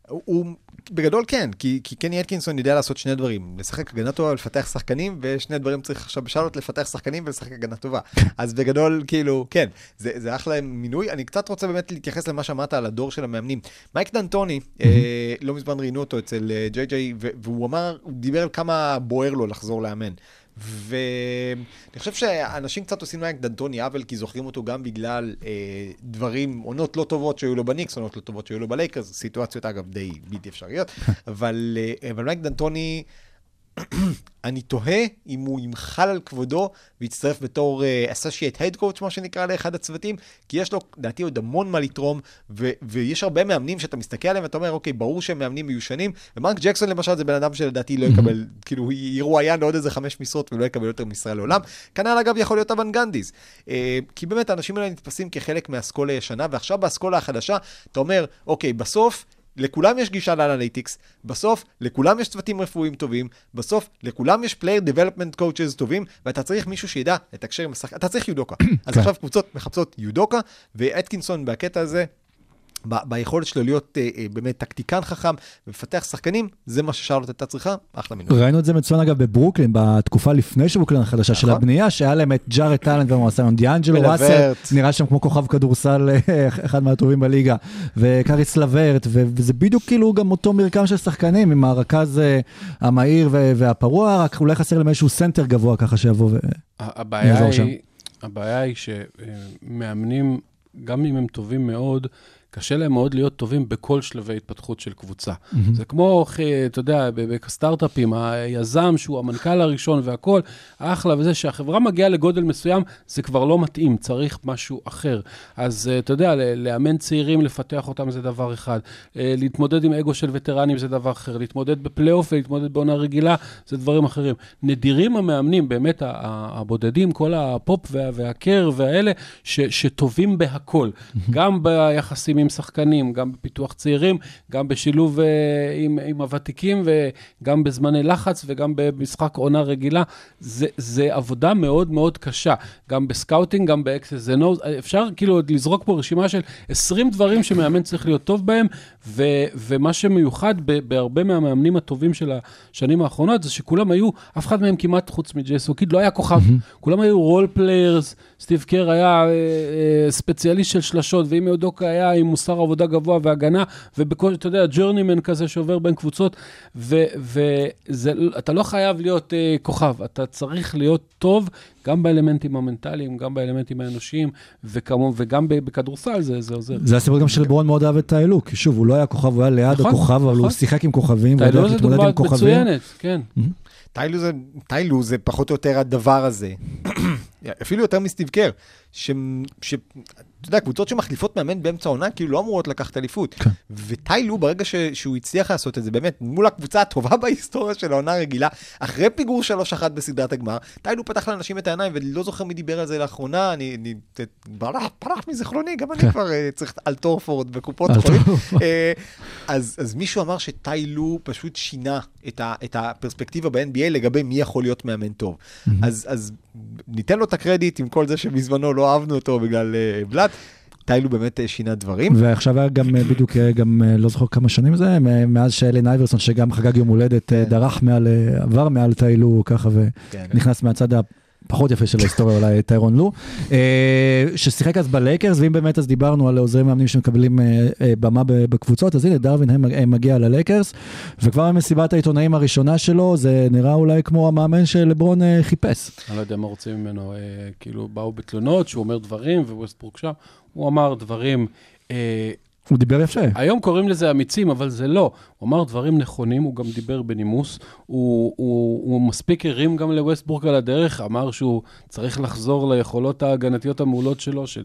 Speaker 3: הוא- בגדול כן, כי, כי קני אטקינסון יודע לעשות שני דברים, לשחק הגנה טובה ולפתח שחקנים, ושני דברים צריך עכשיו בשאלות, לפתח שחקנים ולשחק הגנה טובה. אז בגדול, כאילו, כן, זה, זה אחלה מינוי. אני קצת רוצה באמת להתייחס למה שאמרת על הדור של המאמנים. מייק דנטוני, אה, לא מזמן ראיינו אותו אצל אה, ג'יי ג'יי, והוא אמר, הוא דיבר על כמה בוער לו לחזור לאמן. ואני חושב שאנשים קצת עושים מייק דנטוני עוול, כי זוכרים אותו גם בגלל אה, דברים, עונות לא טובות שהיו לו בניקס, עונות לא טובות שהיו לו בלייקרס, סיטואציות אגב די בלתי אפשריות, אבל, אה, אבל מייק דנטוני, אני תוהה אם הוא ימחל על כבודו ויצטרף בתור uh, associate head coach, מה שנקרא, לאחד הצוותים, כי יש לו, לדעתי, עוד המון מה לתרום, ו- ויש הרבה מאמנים שאתה מסתכל עליהם ואתה אומר, אוקיי, ברור שהם מאמנים מיושנים, ומרק ג'קסון למשל זה בן אדם שלדעתי לא יקבל, כאילו, ירואיין לעוד איזה חמש משרות ולא יקבל יותר משרה לעולם. כנ"ל אגב יכול להיות אוונגנדיס. Uh, כי באמת האנשים האלה נתפסים כחלק מהאסכולה הישנה, ועכשיו באסכולה החדשה, אתה אומר, אוקיי, בסוף, לכולם יש גישה לאנליטיקס, בסוף לכולם יש צוותים רפואיים טובים, בסוף לכולם יש player development coaches טובים, ואתה צריך מישהו שידע לתקשר עם השחקן, אתה צריך יודוקה. אז
Speaker 1: כן.
Speaker 3: עכשיו קבוצות מחפשות יודוקה, ואטקינסון בקטע הזה, ביכולת שלו להיות אה, אה, באמת טקטיקן חכם ומפתח שחקנים, זה מה ששארלוט הייתה צריכה, אחלה מינוי.
Speaker 1: ראינו את זה מצוין אגב בברוקלין, בתקופה לפני שברוקלין החדשה של
Speaker 3: נכון.
Speaker 1: הבנייה, שהיה להם את ג'ארט אלן ועם דיאנג'לו. ראסל, נראה שם כמו כוכב כדורסל, אה, אחד מהטובים בליגה, וקריס לברט, ו- וזה בדיוק כאילו גם אותו מרקם של שחקנים, עם הרכז אה, המהיר ו- והפרוע, רק אולי חסר להם איזשהו סנטר גבוה ככה שיבוא ו...
Speaker 2: הבעיה
Speaker 1: יעזור שם.
Speaker 2: הבעיה היא שמאמנים, גם אם הם טובים מאוד, קשה להם מאוד להיות טובים בכל שלבי התפתחות של קבוצה. זה כמו, אתה יודע, בסטארט-אפים, היזם שהוא המנכ"ל הראשון והכול, אחלה וזה, שהחברה מגיעה לגודל מסוים, זה כבר לא מתאים, צריך משהו אחר. אז אה, אתה יודע, לאמן צעירים, לפתח אותם זה דבר אחד. אה, להתמודד עם אגו של וטרנים זה דבר אחר. להתמודד בפלייאוף ולהתמודד בעונה רגילה זה דברים אחרים. נדירים המאמנים, באמת הבודדים, כל הפופ וה- והקר והאלה, ש, שטובים בהכל. גם ביחסים עם שחקנים, גם בפיתוח צעירים, גם בשילוב אה, עם, עם הוותיקים וגם בזמני לחץ וגם במשחק עונה רגילה. זה, זה עבודה מאוד מאוד קשה. גם ב scouting, גם ב X's and O's. אפשר כאילו עוד לזרוק פה רשימה של 20 דברים שמאמן צריך להיות טוב בהם, ו, ומה שמיוחד ב, בהרבה מהמאמנים הטובים של השנים האחרונות, זה שכולם היו, אף אחד מהם כמעט, חוץ מג'ייסון קיד, לא היה כוכב. כולם היו role players, סטיב קר היה אה, אה, ספציאליסט של שלשות, ואימה יודוקה היה עם מוסר עבודה גבוה והגנה, ובכל, אתה יודע, journeyman כזה שעובר בין קבוצות, ואתה לא חייב להיות אה, כוכב, אתה צריך להיות טוב גם באלמנטים המנטליים, גם באלמנטים האנושיים, וכמו, וגם ב- בכדורסל זה, זה עוזר.
Speaker 1: זה הסיפור גם של ברון מאוד אהב את טיילוק, כי שוב, הוא לא היה כוכב, הוא היה ליד
Speaker 2: נכון,
Speaker 1: הכוכב, אבל הוא
Speaker 2: נכון.
Speaker 1: שיחק עם כוכבים, איך
Speaker 2: זה
Speaker 1: להתמודד עם כוכבים.
Speaker 2: מצוינת, כן.
Speaker 3: טיילו זה, טיילו זה פחות או יותר הדבר הזה, אפילו יותר מסטיב קר, ש, ש, אתה יודע, קבוצות שמחליפות מאמן באמצע העונה, כאילו לא אמורות לקחת אליפות.
Speaker 1: כן.
Speaker 3: וטיילו, ברגע ש, שהוא הצליח לעשות את זה, באמת, מול הקבוצה הטובה בהיסטוריה של העונה הרגילה, אחרי פיגור 3-1 בסדרת הגמר, טיי לו פתח לאנשים את העיניים, ולא זוכר מי דיבר על זה לאחרונה, אני, אני ברח, ברח מזיכרוני, גם אני
Speaker 1: כן.
Speaker 3: כבר אה, צריך אל הורפורד בקופות
Speaker 1: על
Speaker 3: חולים.
Speaker 1: הורפורד.
Speaker 3: אה, אז, אז מישהו אמר שטיי לו פשוט שינה את, ה, את הפרספקטיבה ב-NBA לגבי מי יכול להיות מאמן טוב. אז, אז ניתן לו את הקרדיט עם כל זה שבזמנו לא אהבנו אותו בגלל אה, בלאט. טיי לו באמת אה, שינה דברים.
Speaker 1: ועכשיו היה גם אה, בדיוק, אה, גם לא זוכר כמה שנים זה, מאז שאלן אייברסון, שגם חגג יום הולדת,
Speaker 3: כן.
Speaker 1: דרך מעל, עבר מעל טיילו ככה,
Speaker 3: כן.
Speaker 1: ונכנס מהצד הפחות יפה של ההיסטוריה, אולי טיירון לו, אה, ששיחק אז בלייקרס, ואם באמת אז דיברנו על עוזרי מאמנים שמקבלים אה, אה, במה בקבוצות, אז הנה דרווין מגיע ללייקרס, וכבר במסיבת העיתונאים הראשונה שלו, זה נראה אולי כמו המאמן שלברון חיפש.
Speaker 2: אני לא יודע מה רוצים ממנו, כאילו, באו בתלונות שהוא אומר דברים, וווסטברוק שם, הוא אמר דברים,
Speaker 1: הוא דיבר יפה.
Speaker 2: היום קוראים לזה אמיצים, אבל זה לא. הוא אמר דברים נכונים, הוא גם דיבר בנימוס, הוא, הוא, הוא מספיק הרים גם לווסטבורג על הדרך, אמר שהוא צריך לחזור ליכולות ההגנתיות המעולות שלו, ש...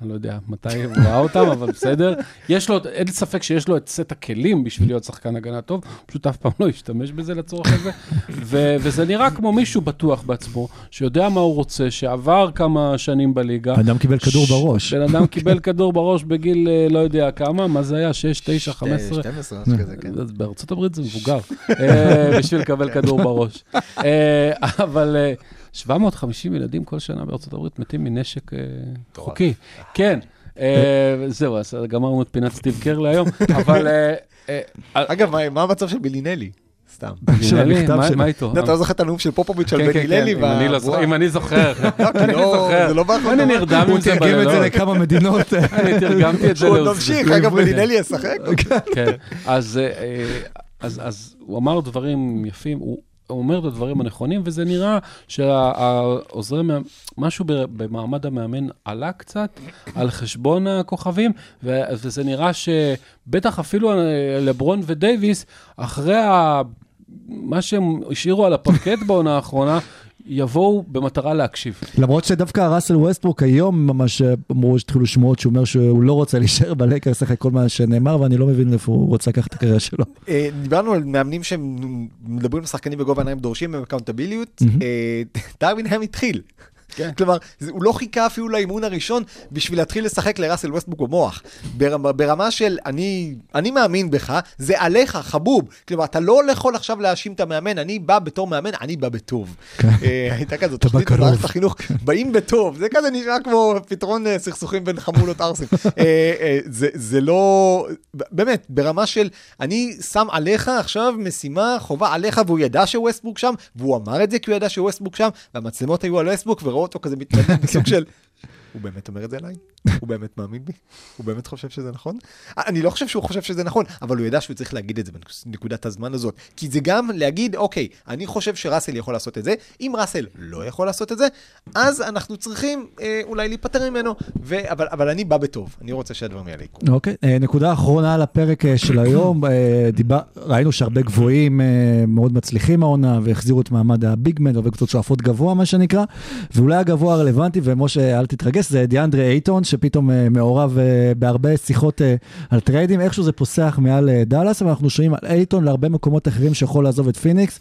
Speaker 2: אני לא יודע מתי הוא ראה אותם, אבל בסדר. יש לו, אין ספק שיש לו את סט הכלים בשביל להיות שחקן הגנה טוב, פשוט אף פעם לא השתמש בזה לצורך הזה. ו- וזה נראה כמו מישהו בטוח בעצמו, שיודע מה הוא רוצה, שעבר כמה שנים בליגה.
Speaker 1: אדם קיבל כדור בראש.
Speaker 2: בן אדם קיבל כדור בראש בגיל אה, לא יודע כמה, מה זה היה? 6, 9, 15?
Speaker 3: 12, משהו כזה, כן.
Speaker 2: אז בארצות הברית זה מבוגר, אה, בשביל לקבל כדור בראש. אה, אבל 750 ילדים כל שנה בארצות הברית מתים מנשק אה, חוקי. כן, אה, זהו, אז גמרנו את פינת סטיב קר להיום, אבל... אה,
Speaker 3: אגב, מה- מה המצב של בלינלי? סתם.
Speaker 1: של המכתב
Speaker 2: מה-
Speaker 1: שלו.
Speaker 2: מה איתו?
Speaker 3: אתה לא זוכר את הנאום של פופוביץ' על
Speaker 2: כן, כן, כן,
Speaker 3: בלינלי?
Speaker 2: אם אני לא זוכר- אם אני זוכר, אני
Speaker 3: לא,
Speaker 2: זוכר.
Speaker 3: זה לא באחרונה.
Speaker 2: אני נרדם
Speaker 1: הוא
Speaker 2: עם זה
Speaker 1: תרגם את זה
Speaker 2: בלילות.
Speaker 1: לכמה מדינות.
Speaker 2: אני תרגמתי את זה
Speaker 3: הוא עוד. ממשיך, אגב, בלינלי ישחק?
Speaker 2: כן, אז, אז, אז הוא אמר דברים יפים, הוא, הוא אומר את הדברים הנכונים, וזה נראה שהעוזרי, משהו במעמד המאמן עלה קצת על חשבון הכוכבים, וזה נראה שבטח אפילו אה, לברון ודייוויס, אחרי ה... מה שהם השאירו על הפרקט בעונה האחרונה, יבואו במטרה להקשיב.
Speaker 1: למרות שדווקא ראסל ווסטברוק היום ממש אמרו שהתחילו שמועות שהוא אומר שהוא לא רוצה להישאר בלייקרס אחרי כל מה שנאמר, ואני לא מבין איפה הוא רוצה לקחת את הקריירה שלו.
Speaker 3: אה, דיברנו על מאמנים שמדברים עם שחקנים בגובה העיניים, דורשים מהם accountability. אה, דרווין האם התחיל.
Speaker 2: כן.
Speaker 3: כלומר, זה- הוא לא חיכה אפילו לאימון הראשון בשביל להתחיל לשחק לראסל ווסטברוק במוח. ברמה, ברמה של אני, אני מאמין בך, זה עליך, חבוב. כלומר, אתה לא יכול עכשיו להאשים את המאמן, אני בא בתור מאמן, אני בא בטוב. אה, הייתה כזאת תוכנית. במערכת החינוך, באים בטוב, זה כזה נראה כמו פתרון אה, סכסוכים בין חמולות ערסים. אה, אה, זה- זה לא, באמת, ברמה של אני שם עליך עכשיו משימה, חובה עליך, והוא ידע שווסטבוק שם, והוא אמר את זה כי הוא ידע שווסטבוק שם, והמצלמות היו על ווסטבוק, וראו אותו כזה מתנדב בסוג של... הוא באמת אומר את זה עליי? הוא באמת מאמין בי? הוא באמת חושב שזה נכון? אני לא חושב שהוא חושב שזה נכון, אבל הוא ידע שהוא צריך להגיד את זה בנקודת הזמן הזאת. כי זה גם להגיד, אוקיי, אני חושב שראסל יכול לעשות את זה, אם ראסל לא יכול לעשות את זה, אז אנחנו צריכים אה, אולי להיפטר ממנו, ו... אבל, אבל אני בא בטוב, אני רוצה שהדברים האלה יקרו.
Speaker 1: אוקיי, אה, נקודה אחרונה על הפרק אה, של היום, אה, דיבר, ראינו שהרבה גבוהים אה, מאוד מצליחים העונה, והחזירו את מעמד הביגמן, הרבה קבוצות שואפות גבוה, מה שנקרא, ואולי הגבוה הרלוונטי, ומשה, אל תתרגש, זה דיאנדרה אייטון, שפתאום אה, מעורב אה, בהרבה שיחות אה, על trade ים, איכשהו זה פוסח מעל דאלאס, אבל אנחנו שומעים על אייטון להרבה מקומות אחרים שיכול לעזוב את פיניקס.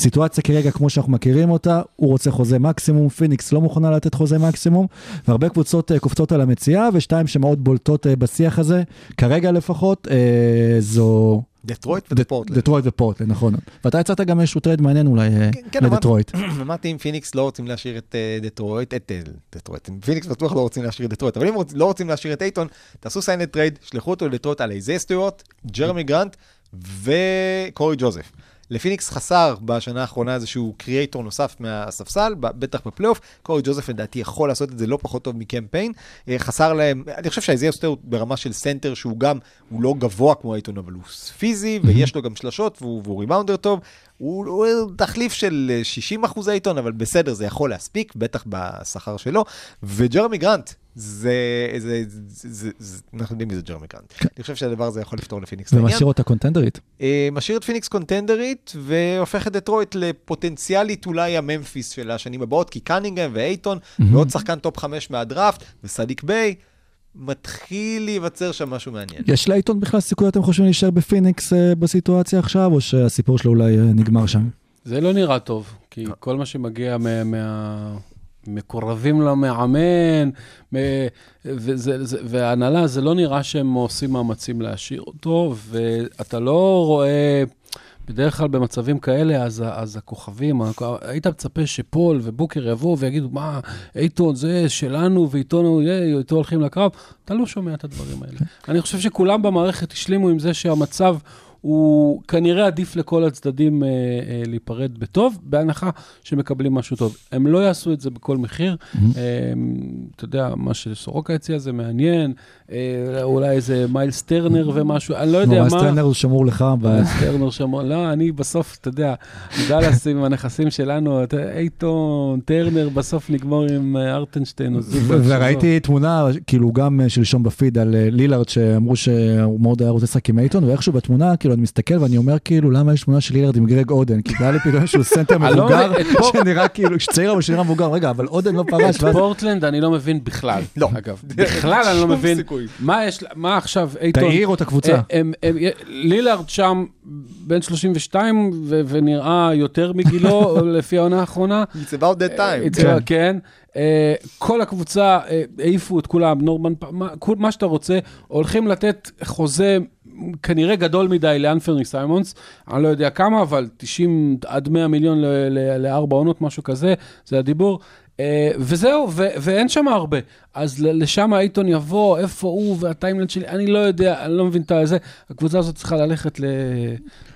Speaker 1: סיטואציה כרגע, כמו שאנחנו מכירים אותה, הוא רוצה חוזה מקסימום, פיניקס לא מוכנה לתת חוזה מקסימום, והרבה קבוצות אה, קופצות על המציאה, ושתיים שמאוד בולטות אה, בשיח הזה, כרגע לפחות, אה, זו
Speaker 3: דטרויט ודפורטלנד.
Speaker 1: דטרויט ופורטלנד, נכון. ואתה הצעת גם איזשהו trade מעניין אולי
Speaker 3: כן, כן,
Speaker 1: לדטרויט.
Speaker 3: אמרתי אם פיניקס לא רוצים להשאיר את דטרויט, את דטרויט, פיניקס בטוח לא רוצים להשאיר את דטרויט, אבל אם לא רוצים להשאיר את אייטון, תעשו sign and trade, שלחו אותו לדטרויט על אייזיה סטיוארט, ג'רמי גרנט וקורי ג'וזף. לפיניקס חסר בשנה האחרונה איזשהו creator נוסף מהספסל, בטח בפלייאוף. קורי ג'וזף לדעתי יכול לעשות את זה לא פחות טוב מקמפיין. אה, חסר להם, אני חושב שאייזיה סטיוארט ברמה של סנטר שהוא גם, הוא לא גבוה כמו אייטון, אבל הוא פיזי, ויש לו גם שלשות, והוא, והוא rebounder טוב. הוא, הוא תחליף של אה, 60 אחוז אייטון, אבל בסדר, זה יכול להספיק, בטח בשכר שלו. וג'רמי גרנט, זה, זה, זה, זה, זה, אנחנו יודעים מי זה ג'רמי גרנט. אני חושב שהדבר הזה יכול לפתור לפיניקס את העניין.
Speaker 1: ומשאיר אותה contender ית.
Speaker 3: אה, משאיר את פיניקס contender ית, והופך את דטרויט לפוטנציאלית אולי הממפיס של השנים הבאות, כי קנינגהם ואייטון, ועוד שחקן top 5 מהדראפט, וסאדיק ביי, מתחיל להיווצר שם משהו מעניין.
Speaker 1: יש לאייטון בכלל סיכוי, אתם חושבים, להישאר בפיניקס אה, בסיטואציה עכשיו, או שהסיפור שלו אולי אה, נגמר שם?
Speaker 2: זה לא נראה טוב, כי כל מה שמגיע מה... מקורבים למאמן, וזה, זה, לא נראה שהם עושים מאמצים להשאיר אותו, ואתה לא רואה, בדרך כלל במצבים כאלה, אז, אז הכוכבים, היית מצפה שפול ובוקר יבואו ויגידו, מה, אייטון זה שלנו ואיתו איתו הולכים לקרב, אתה לא שומע את הדברים האלה. אני חושב שכולם במערכת השלימו עם זה שהמצב... הוא כנראה עדיף לכל הצדדים אה, אה, להיפרד בטוב, בהנחה שמקבלים משהו טוב. הם לא יעשו את זה בכל מחיר. אה, אתה יודע, מה שסורוקה הציע זה מעניין, אה, אולי איזה מיילס טרנר ומשהו, אני לא יודע מה.
Speaker 1: אז טרנר הוא שמור לך,
Speaker 2: מיילס טרנר שמור, לא, אני בסוף, אתה יודע, דאלאס עם הנכסים שלנו, אייטון, טרנר, בסוף נגמור עם אה, הרטנשטיין.
Speaker 1: וראיתי תמונה, כאילו גם אה, שלשום בפיד על אה, לילארד, שאמרו שהוא מאוד היה רוצה לשחק עם אייטון, ואיכשהו בתמונה, כאילו אני מסתכל ואני אומר כאילו, למה יש תמונה של לילארד עם גרג אודן? כי היה לי פתאום איזשהו סנטר מבוגר, שנראה כאילו, שצעיר אבל שנראה מבוגר, רגע, אבל אודן לא פרש,
Speaker 2: את פורטלנד אני לא מבין בכלל,
Speaker 3: לא.
Speaker 2: אגב. בכלל אני לא מבין. מה יש, מה עכשיו אייטון...
Speaker 1: תהרוס את הקבוצה.
Speaker 2: אה, הם- לילארד שם בן 32 ו- ונראה יותר מגילו לפי העונה האחרונה.
Speaker 3: It's about that time.
Speaker 2: It's- כן. אה, כל הקבוצה אה, העיפו את כולם, נורמן, מה- כל- מה שאתה רוצה, הולכים לתת חוזה כנראה גדול מדי לאנפרני סיימונס, אני לא יודע כמה, אבל 90 עד 100 מיליון לארבע עונות, משהו כזה, זה הדיבור. אה, וזהו, ו- ואין שם הרבה. אז לשם אייטון יבוא, איפה הוא וה timeline שלי, אני לא יודע, אני לא מבין את זה. הקבוצה הזאת צריכה ללכת ל...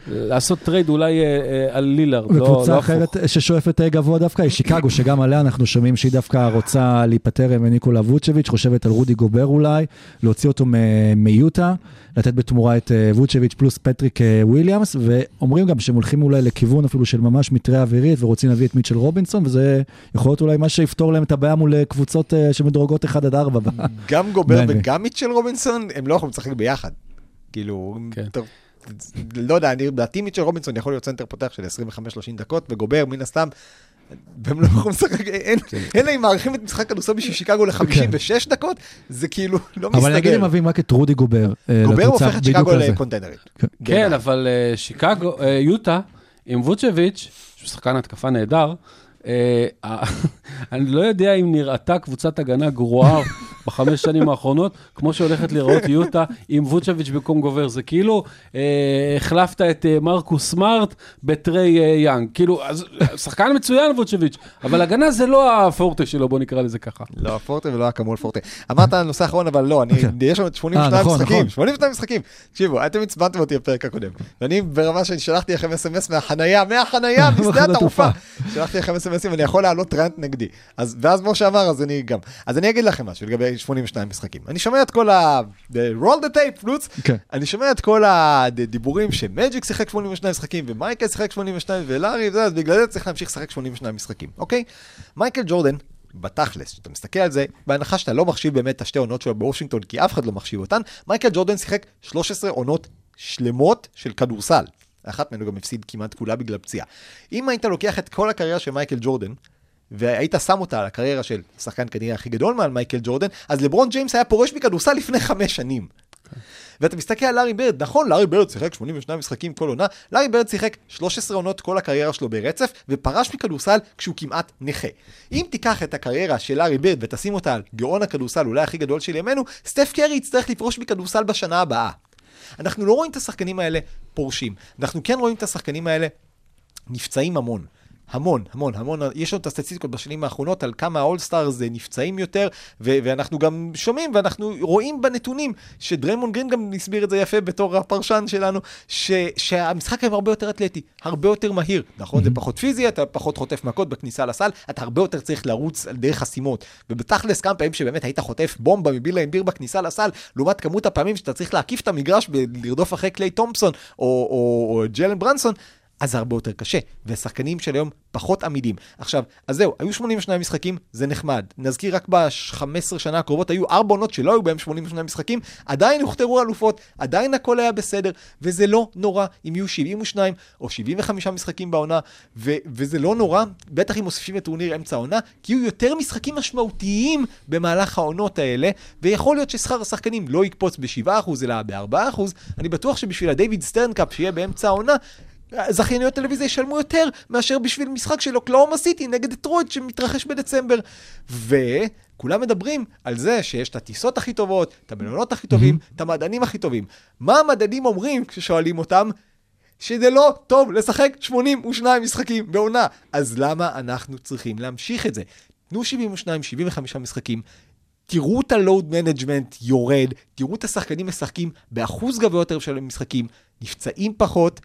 Speaker 2: לעשות trade אולי אה, אה, על לילארד, לא,
Speaker 1: וקבוצה
Speaker 2: לא
Speaker 1: אחרת
Speaker 2: הפוך.
Speaker 1: ששואפת אה, גבוה דווקא היא שיקגו, שגם עליה אנחנו שומעים שהיא דווקא רוצה להיפטר מניקולה ווצ'ביץ', חושבת על רודי גובר אולי, להוציא אותו מיוטה, לתת בתמורה את ווצ'ביץ' פלוס פטריק וויליאמס, ואומרים גם שהם הולכים אולי לכיוון אפילו של ממש מטרי אווירית ורוצים להביא את מיטשל רובינסון, וזה יכול להיות אולי מה שיפתור להם את הבעיה מול קבוצות שמדורגות 1 עד 4.
Speaker 3: גם גובר. וגם מיטשל רובינסון, הם לא יכולים לשחק ביחד. כאילו,
Speaker 2: כן.
Speaker 3: טוב, לא יודע, אני לדעתי מיטשל רובינסון יכול להיות סנטר פותח של 25-30 דקות, וגובר, מן הסתם, והם לא יכולים לשחק, אין- אלא אם מאריכים את משחק הכדורסל בשביל שיקגו ל-56 דקות, זה כאילו לא
Speaker 1: אבל נגיד אם
Speaker 3: מסתדר.
Speaker 1: מביאים רק את רודי גובר אה,
Speaker 3: גובר הופך את שיקגו. לקונטנדרית.
Speaker 1: כן.
Speaker 2: כן. אבל אה, שיקגו, אה, יוטה, עם ווצ'ביץ', שהוא שחקן התקפה נהדר, אני לא יודע אם נראתה קבוצת הגנה גרועה בחמש שנים האחרונות, כמו שהולכת להיראות יוטה עם ווצ'ביץ' במקום גובר. זה כאילו, אה, החלפת את אה, מרקוס סמארט בטרי אה, יאנג. כאילו, אז, שחקן מצוין ווצ'ביץ', אבל הגנה זה לא הפורטה שלו, בוא נקרא לזה ככה.
Speaker 3: לא הפורטה ולא אקמול פורטה. אמרת הנושא האחרון, אבל לא, אני, יש לנו 82
Speaker 1: אה, נכון,
Speaker 3: משחקים,
Speaker 1: נכון.
Speaker 3: 82 משחקים. תקשיבו, אתם עצבנתם אותי בפרק הקודם, ואני ברמה שאני שלחתי לכם אס.אם.אס מהחנייה, מהחנייה, משדה
Speaker 1: מהחניית
Speaker 3: התעופה.
Speaker 1: התעופה.
Speaker 3: שלחתי לכם אס.אם.אסים ואני יכול להעלות רנט נגדי. אז, ואז משה אמר, אז אני גם. אז אני אגיד לכם משהו לגבי 82 משחקים. אני שומע את כל ה... the- roll the tape, לוץ.
Speaker 1: כן.
Speaker 3: אני שומע את כל הדיבורים שמג'יק שיחק 82 משחקים, ומייקל שיחק 82, ולארי, וזה, אז בגלל זה צריך להמשיך לשחק 82 משחקים, אוקיי? מייקל ג'ורדן, בתכלס, כשאתה מסתכל על זה, בהנחה שאתה לא מחשיב באמת את השתי עונות שלו בוושינגטון, כי אף אחד לא מחשיב אותן, מייקל ג'ורדן שיחק 13 עונות שלמות של כדורסל. אחת ממנו גם הפסיד כמעט כולה בגלל פציעה. אם היית לוקח את כל הקריירה של מייקל ג'ורדן, והיית שם אותה על הקריירה של שחקן כנראה הכי גדול מעל מייקל ג'ורדן, אז לברון ג'יימס היה פורש מכדורסל לפני חמש שנים. ואתה מסתכל על לארי ברד, נכון, לארי ברד שיחק 82 משחקים כל עונה, לארי ברד שיחק 13 עונות כל הקריירה שלו ברצף, ופרש מכדורסל כשהוא כמעט נכה. אם תיקח את הקריירה של לארי ברד ותשים אותה על גאון הכדורסל, אולי הכי גדול של ימינו, סטף קרי יצטרך לפרוש מכדורסל בשנה הבאה. אנחנו לא רואים את השחקנים האלה פורשים, אנחנו כן רואים את השחקנים האלה נפצעים המון. המון, המון, המון, יש לנו את הסטטיסטיקות בשנים האחרונות על כמה ה all-stars נפצעים יותר, ו- ואנחנו גם שומעים ואנחנו רואים בנתונים שדריימון גרין גם הסביר את זה יפה בתור הפרשן שלנו, ש- שהמשחק היום הרבה יותר אתלטי, הרבה יותר מהיר. נכון, זה פחות פיזי, אתה פחות חוטף מכות בכניסה לסל, אתה הרבה יותר צריך לרוץ על דרך חסימות. ובתכלס כמה פעמים שבאמת היית חוטף בומבה מביר לאמביר בכניסה לסל, לעומת כמות הפעמים שאתה צריך להקיף את המגרש ולרדוף אחרי קליי תומפסון או, או, או ג'לן ברנסון, אז זה הרבה יותר קשה, ושחקנים של היום פחות עמידים. עכשיו, אז זהו, היו 82 משחקים, זה נחמד. נזכיר רק ב-15 שנה הקרובות היו ארבע עונות שלא היו בהם 82 משחקים, עדיין הוכתרו אלופות, עדיין הכל היה בסדר, וזה לא נורא אם יהיו 72 או 75 משחקים בעונה, ו- וזה לא נורא, בטח אם מוסיפים את טורניר אמצע העונה, כי יהיו יותר משחקים משמעותיים במהלך העונות האלה, ויכול להיות ששכר השחקנים לא יקפוץ ב-7% אלא ב-4%, אני בטוח שבשביל הדייוויד סטרן cup שיהיה באמצע העונה, זכייניות טלוויזיה ישלמו יותר מאשר בשביל משחק של אוקלהומה סיטי נגד דטרויט שמתרחש בדצמבר. וכולם מדברים על זה שיש את הטיסות הכי טובות, את המלונות הכי טובים, את המדענים הכי טובים. מה המדענים אומרים כששואלים אותם? שזה לא טוב לשחק 82 משחקים בעונה. אז למה אנחנו צריכים להמשיך את זה? תנו 72, 75 משחקים. תראו את ה load management יורד, תראו את השחקנים משחקים באחוז גבוה יותר של המשחקים, נפצעים פחות,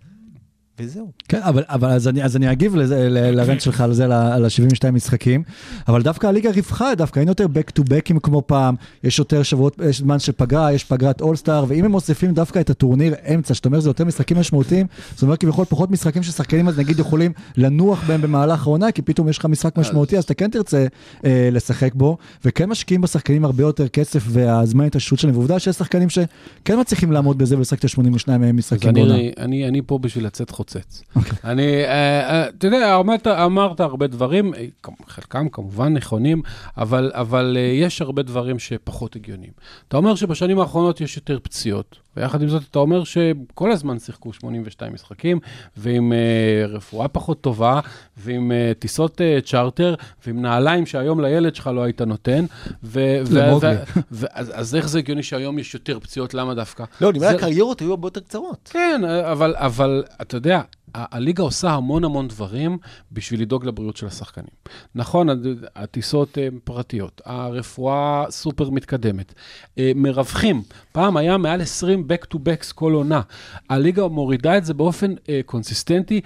Speaker 3: וזהו.
Speaker 1: כן, אבל, אבל אז, אני, אז אני אגיב ל rant שלך על זה, ל- על ה-72 משחקים, אבל דווקא הליגה ריווחה, דווקא אין יותר back to back ים כמו פעם, יש יותר שבועות, יש זמן של פגרה, יש פגרת אולסטאר, ואם הם מוסיפים דווקא את הטורניר אמצע, שאתה אומר זה יותר משחקים משמעותיים, זאת אומרת כביכול פחות משחקים ששחקנים אז נגיד יכולים לנוח בהם במהלך העונה, כי פתאום יש לך משחק משמעותי, אז אתה כן תרצה אה, לשחק בו, וכן משקיעים בשחקנים הרבה יותר כסף והזמן התעשרות שלהם, ועובדה שיש שחקנים שכן מצליחים לעמוד בזה ולשחק את ה-82
Speaker 2: אז
Speaker 1: משחקים בעונה.
Speaker 2: אני, אני, אני פה בשביל לצאת חוצץ.
Speaker 1: אוקיי.
Speaker 2: אני, אה, אה, אתה יודע, אמרת, אמרת הרבה דברים, אה, חלקם כמובן נכונים, אבל, אבל יש הרבה דברים שפחות הגיוניים. אתה אומר שבשנים האחרונות יש יותר פציעות, ויחד עם זאת אתה אומר שכל הזמן שיחקו 82 משחקים, ועם אה, רפואה פחות טובה, ועם אה, טיסות אה, צ'רטר, ועם נעליים שהיום לילד שלך לא היית נותן, ו-
Speaker 1: למוגלי.
Speaker 2: ו- ו- אז אז איך זה הגיוני שהיום יש יותר פציעות, למה דווקא?
Speaker 3: לא, אני אומר,
Speaker 2: זה-
Speaker 3: הקריירות היו הרבה יותר קצרות.
Speaker 2: כן, אבל, אבל אתה יודע, הליגה עושה המון המון דברים בשביל לדאוג לבריאות של השחקנים. נכון, הטיסות הן פרטיות, הרפואה סופר מתקדמת, אה, מרווחים, פעם היה מעל 20 back to backs כל עונה. הליגה מורידה את זה באופן אה, קונסיסטנטי,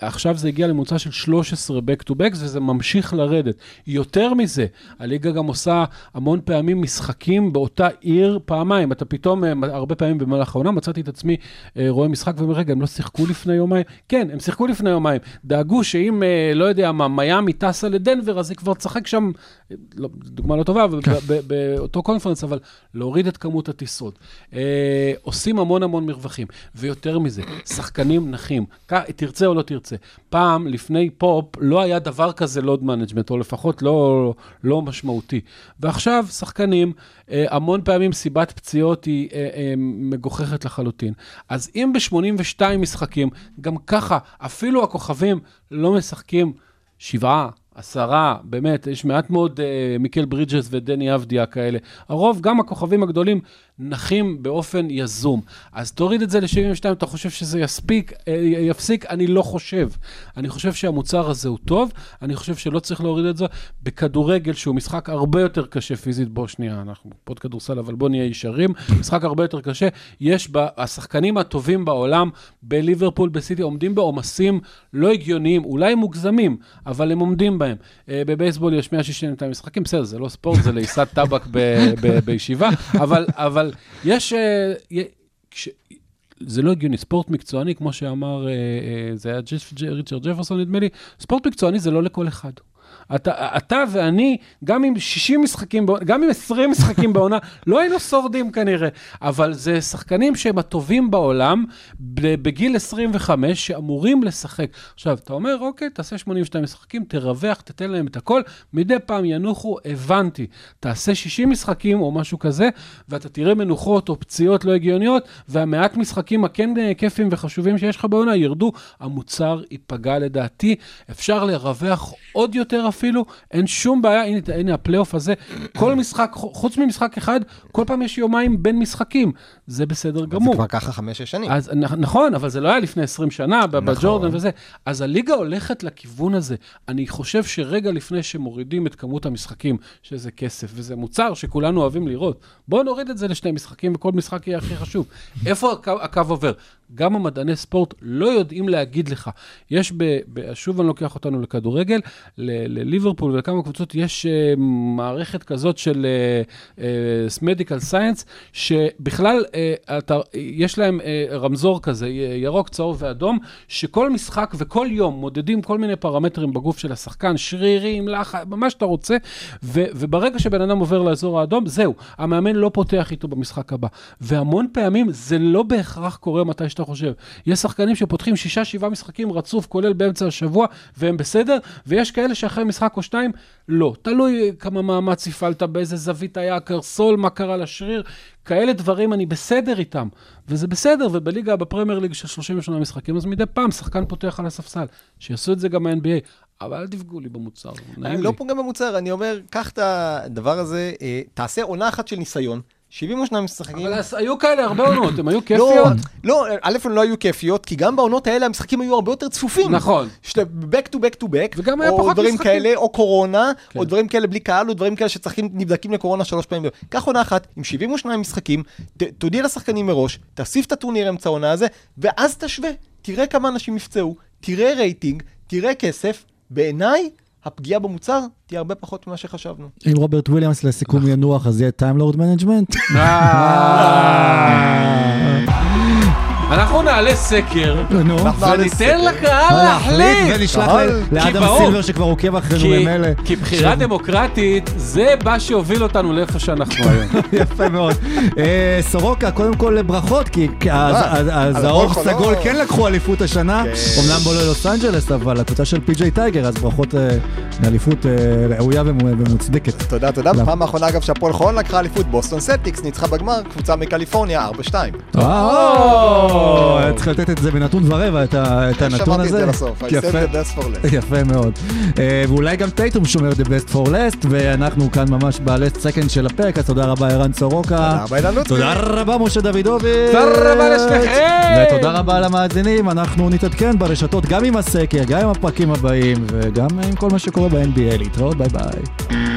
Speaker 2: עכשיו זה הגיע לממוצע של 13 back to backs וזה ממשיך לרדת. יותר מזה, הליגה גם עושה המון פעמים משחקים באותה עיר פעמיים. אתה פתאום, אה, הרבה פעמים במהלך העונה, מצאתי את עצמי אה, רואה משחק ואומר, רגע, הם לא שיחקו לפני יומיים? כן, הם שיחקו לפני יומיים. דאגו שאם, אה, לא יודע מה, מיאמי טסה לדנבר, אז היא כבר תשחק שם, אה, לא, דוגמה לא טובה, אבל ב- באותו conference, אבל להוריד את כמות הטיסות. אה, עושים המון המון מרווחים, ויותר מזה, שחקנים נחים, תרצה או לא תרצה. פעם, לפני פופ, לא היה דבר כזה load management, או לפחות לא, לא משמעותי. ועכשיו, שחקנים, אה, המון פעמים סיבת פציעות היא אה, אה, מגוחכת לחלוטין. אז אם ב-82 משחקים, גם ככה, אפילו הכוכבים לא משחקים שבעה, עשרה, באמת, יש מעט מאוד אה, מיקל ברידג'ס ודני אבדיה כאלה. הרוב, גם הכוכבים הגדולים, נחים באופן יזום. אז תוריד את זה ל-72, אתה חושב שזה יספיק, אה, יפסיק? אני לא חושב. אני חושב שהמוצר הזה הוא טוב, אני חושב שלא צריך להוריד את זה. בכדורגל, שהוא משחק הרבה יותר קשה פיזית, בוא שנייה, אנחנו פוד כדורסל, אבל בוא נהיה ישרים, משחק הרבה יותר קשה. יש בה, השחקנים הטובים בעולם, בליברפול, בסיטי, עומדים בעומסים לא הגיוניים, אולי מוגזמים, אבל הם עומדים בהם. אה, בבייסבול יש 162 משחקים, בסדר, זה לא ספורט, זה לעיסת טבק בישיבה, אבל, אבל יש... אה, כש- זה לא הגיוני, ספורט מקצועני, כמו שאמר, אה, אה, זה היה ריצ'רד ג'פרסון, נדמה לי, ספורט מקצועני זה לא לכל אחד. אתה, אתה ואני, גם עם 60 משחקים, גם עם 20 משחקים בעונה, לא היינו שורדים כנראה, אבל זה שחקנים שהם הטובים בעולם, בגיל 25, שאמורים לשחק. עכשיו, אתה אומר, אוקיי, תעשה 82 משחקים, תרווח, תתן להם את הכל, מדי פעם ינוחו, הבנתי. תעשה 60 משחקים או משהו כזה, ואתה תראה מנוחות או פציעות לא הגיוניות, והמעט משחקים הכן כיפים וחשובים שיש לך בעונה ירדו, המוצר ייפגע לדעתי. אפשר לרווח עוד יותר אפילו, אין שום בעיה, הנה, הנה הפלייאוף הזה, כל משחק, חוץ ממשחק אחד, כל פעם יש יומיים בין משחקים, זה בסדר
Speaker 3: זה
Speaker 2: גמור.
Speaker 3: כבר ככה חמש-שש שנים.
Speaker 2: אז נכון, אבל זה לא היה לפני 20 שנה,
Speaker 3: נכון.
Speaker 2: בג'ורדן וזה. אז הליגה הולכת לכיוון הזה. אני חושב שרגע לפני שמורידים את כמות המשחקים, שזה כסף וזה מוצר שכולנו אוהבים לראות, בואו נוריד את זה לשני משחקים וכל משחק יהיה הכי חשוב. איפה הקו, הקו עובר? גם המדעני ספורט לא יודעים להגיד לך. יש, ב, שוב אני לוקח אותנו לכדורגל, לליברפול ולכמה קבוצות, יש uh, מערכת כזאת של uh, uh, medical science, שבכלל יש להם רמזור כזה, ירוק, צהוב ואדום, שכל משחק וכל יום מודדים כל מיני פרמטרים בגוף של השחקן, שרירים, לחץ, מה שאתה רוצה, ו, וברגע שבן אדם עובר לאזור האדום, זהו, המאמן לא פותח איתו במשחק הבא. והמון פעמים זה לא בהכרח קורה מתי שאתה חושב. יש שחקנים שפותחים שישה, שבעה משחקים רצוף, כולל באמצע השבוע, והם בסדר, ויש כאלה שאחרי משחק או שניים, לא. תלוי כמה מאמץ הפעלת, באיזה זווית היה הקרסול, מה קרה לשריר, כאלה דברים אני בסדר איתם. וזה בסדר, ובליגה, בפרמייר ליג של 38 משחקים, אז מדי פעם שחקן פותח על הספסל. שיעשו את זה גם ה-NBA. אבל אל תפגעו לי במוצר,
Speaker 3: אני
Speaker 2: לי.
Speaker 3: לא פוגם במוצר, אני אומר, קח את הדבר הזה, אה, תעשה עונה אחת של ניסיון, 72 משחקים.
Speaker 2: אבל היו כאלה הרבה עונות, הם היו
Speaker 3: לא,
Speaker 2: כיפיות.
Speaker 3: לא, א', הן לא היו כיפיות, כי גם בעונות האלה המשחקים היו הרבה יותר צפופים.
Speaker 2: נכון.
Speaker 3: back to back to back,
Speaker 2: וגם היה
Speaker 3: או
Speaker 2: פחות
Speaker 3: דברים
Speaker 2: משחקים.
Speaker 3: כאלה, או קורונה,
Speaker 2: כן.
Speaker 3: או דברים כאלה בלי קהל, או דברים כאלה שצריכים, נבדקים לקורונה שלוש פעמים. קח עונה אחת עם 72 משחקים, תודיע לשחקנים מראש, תוסיף את הטורניר אמצע העונה הזה, ואז תשווה. תראה כמה אנשים נפצעו, תראה רייטינג, תראה כסף. בעיניי, הפגיעה במוצר תהיה הרבה פחות ממה שחשבנו.
Speaker 1: אם רוברט וויליאמס לסיכום ינוח, אז יהיה Time Lord management?
Speaker 2: אנחנו נעלה סקר,
Speaker 1: נו.
Speaker 2: וניתן לקהל להחליט.
Speaker 1: ונשלח. ל- לאדם. סילבר שכבר עוקב אחרינו ממילא.
Speaker 2: כי בחירה דמוקרטית, זה מה שהוביל אותנו לאיפה שאנחנו היום.
Speaker 1: יפה מאוד. אה, סורוקה, קודם כל ברכות, כי כי הז- הז- הזהוב סגול. כן לקחו אליפות השנה,
Speaker 3: כן.
Speaker 1: אמנם לא ללוס אנג'לס, אבל הקבוצה של פי.ג'יי טייגר, אז ברכות אה, לאליפות אה, ראויה ומו- ומוצדקת.
Speaker 3: תודה, תודה.
Speaker 1: למה?
Speaker 3: בפעם האחרונה, אגב, שהפועל חולון לקחה אליפות, בוסטון סלטיקס ניצחה בגמר, קבוצה מקליפורניה, 4-2.
Speaker 1: או, צריך לתת את זה בנתון ורבע, את הנתון
Speaker 3: שמרתי את
Speaker 1: הזה.
Speaker 3: זה לסוף. I saved the best for last.
Speaker 1: יפה מאוד. אה, ואולי גם טייטום שומר the best for last, ואנחנו כאן ממש ב-last second של הפרק, אז תודה רבה ערן סורוקה. תודה רבה משה דוידוביץ'.
Speaker 2: תודה רבה לשניכם.
Speaker 1: ותודה רבה למאזינים, אנחנו נתעדכן ברשתות גם עם הסקר, גם עם הפרקים הבאים, וגם עם כל מה שקורה ב-NBA. להתראות, ביי ביי.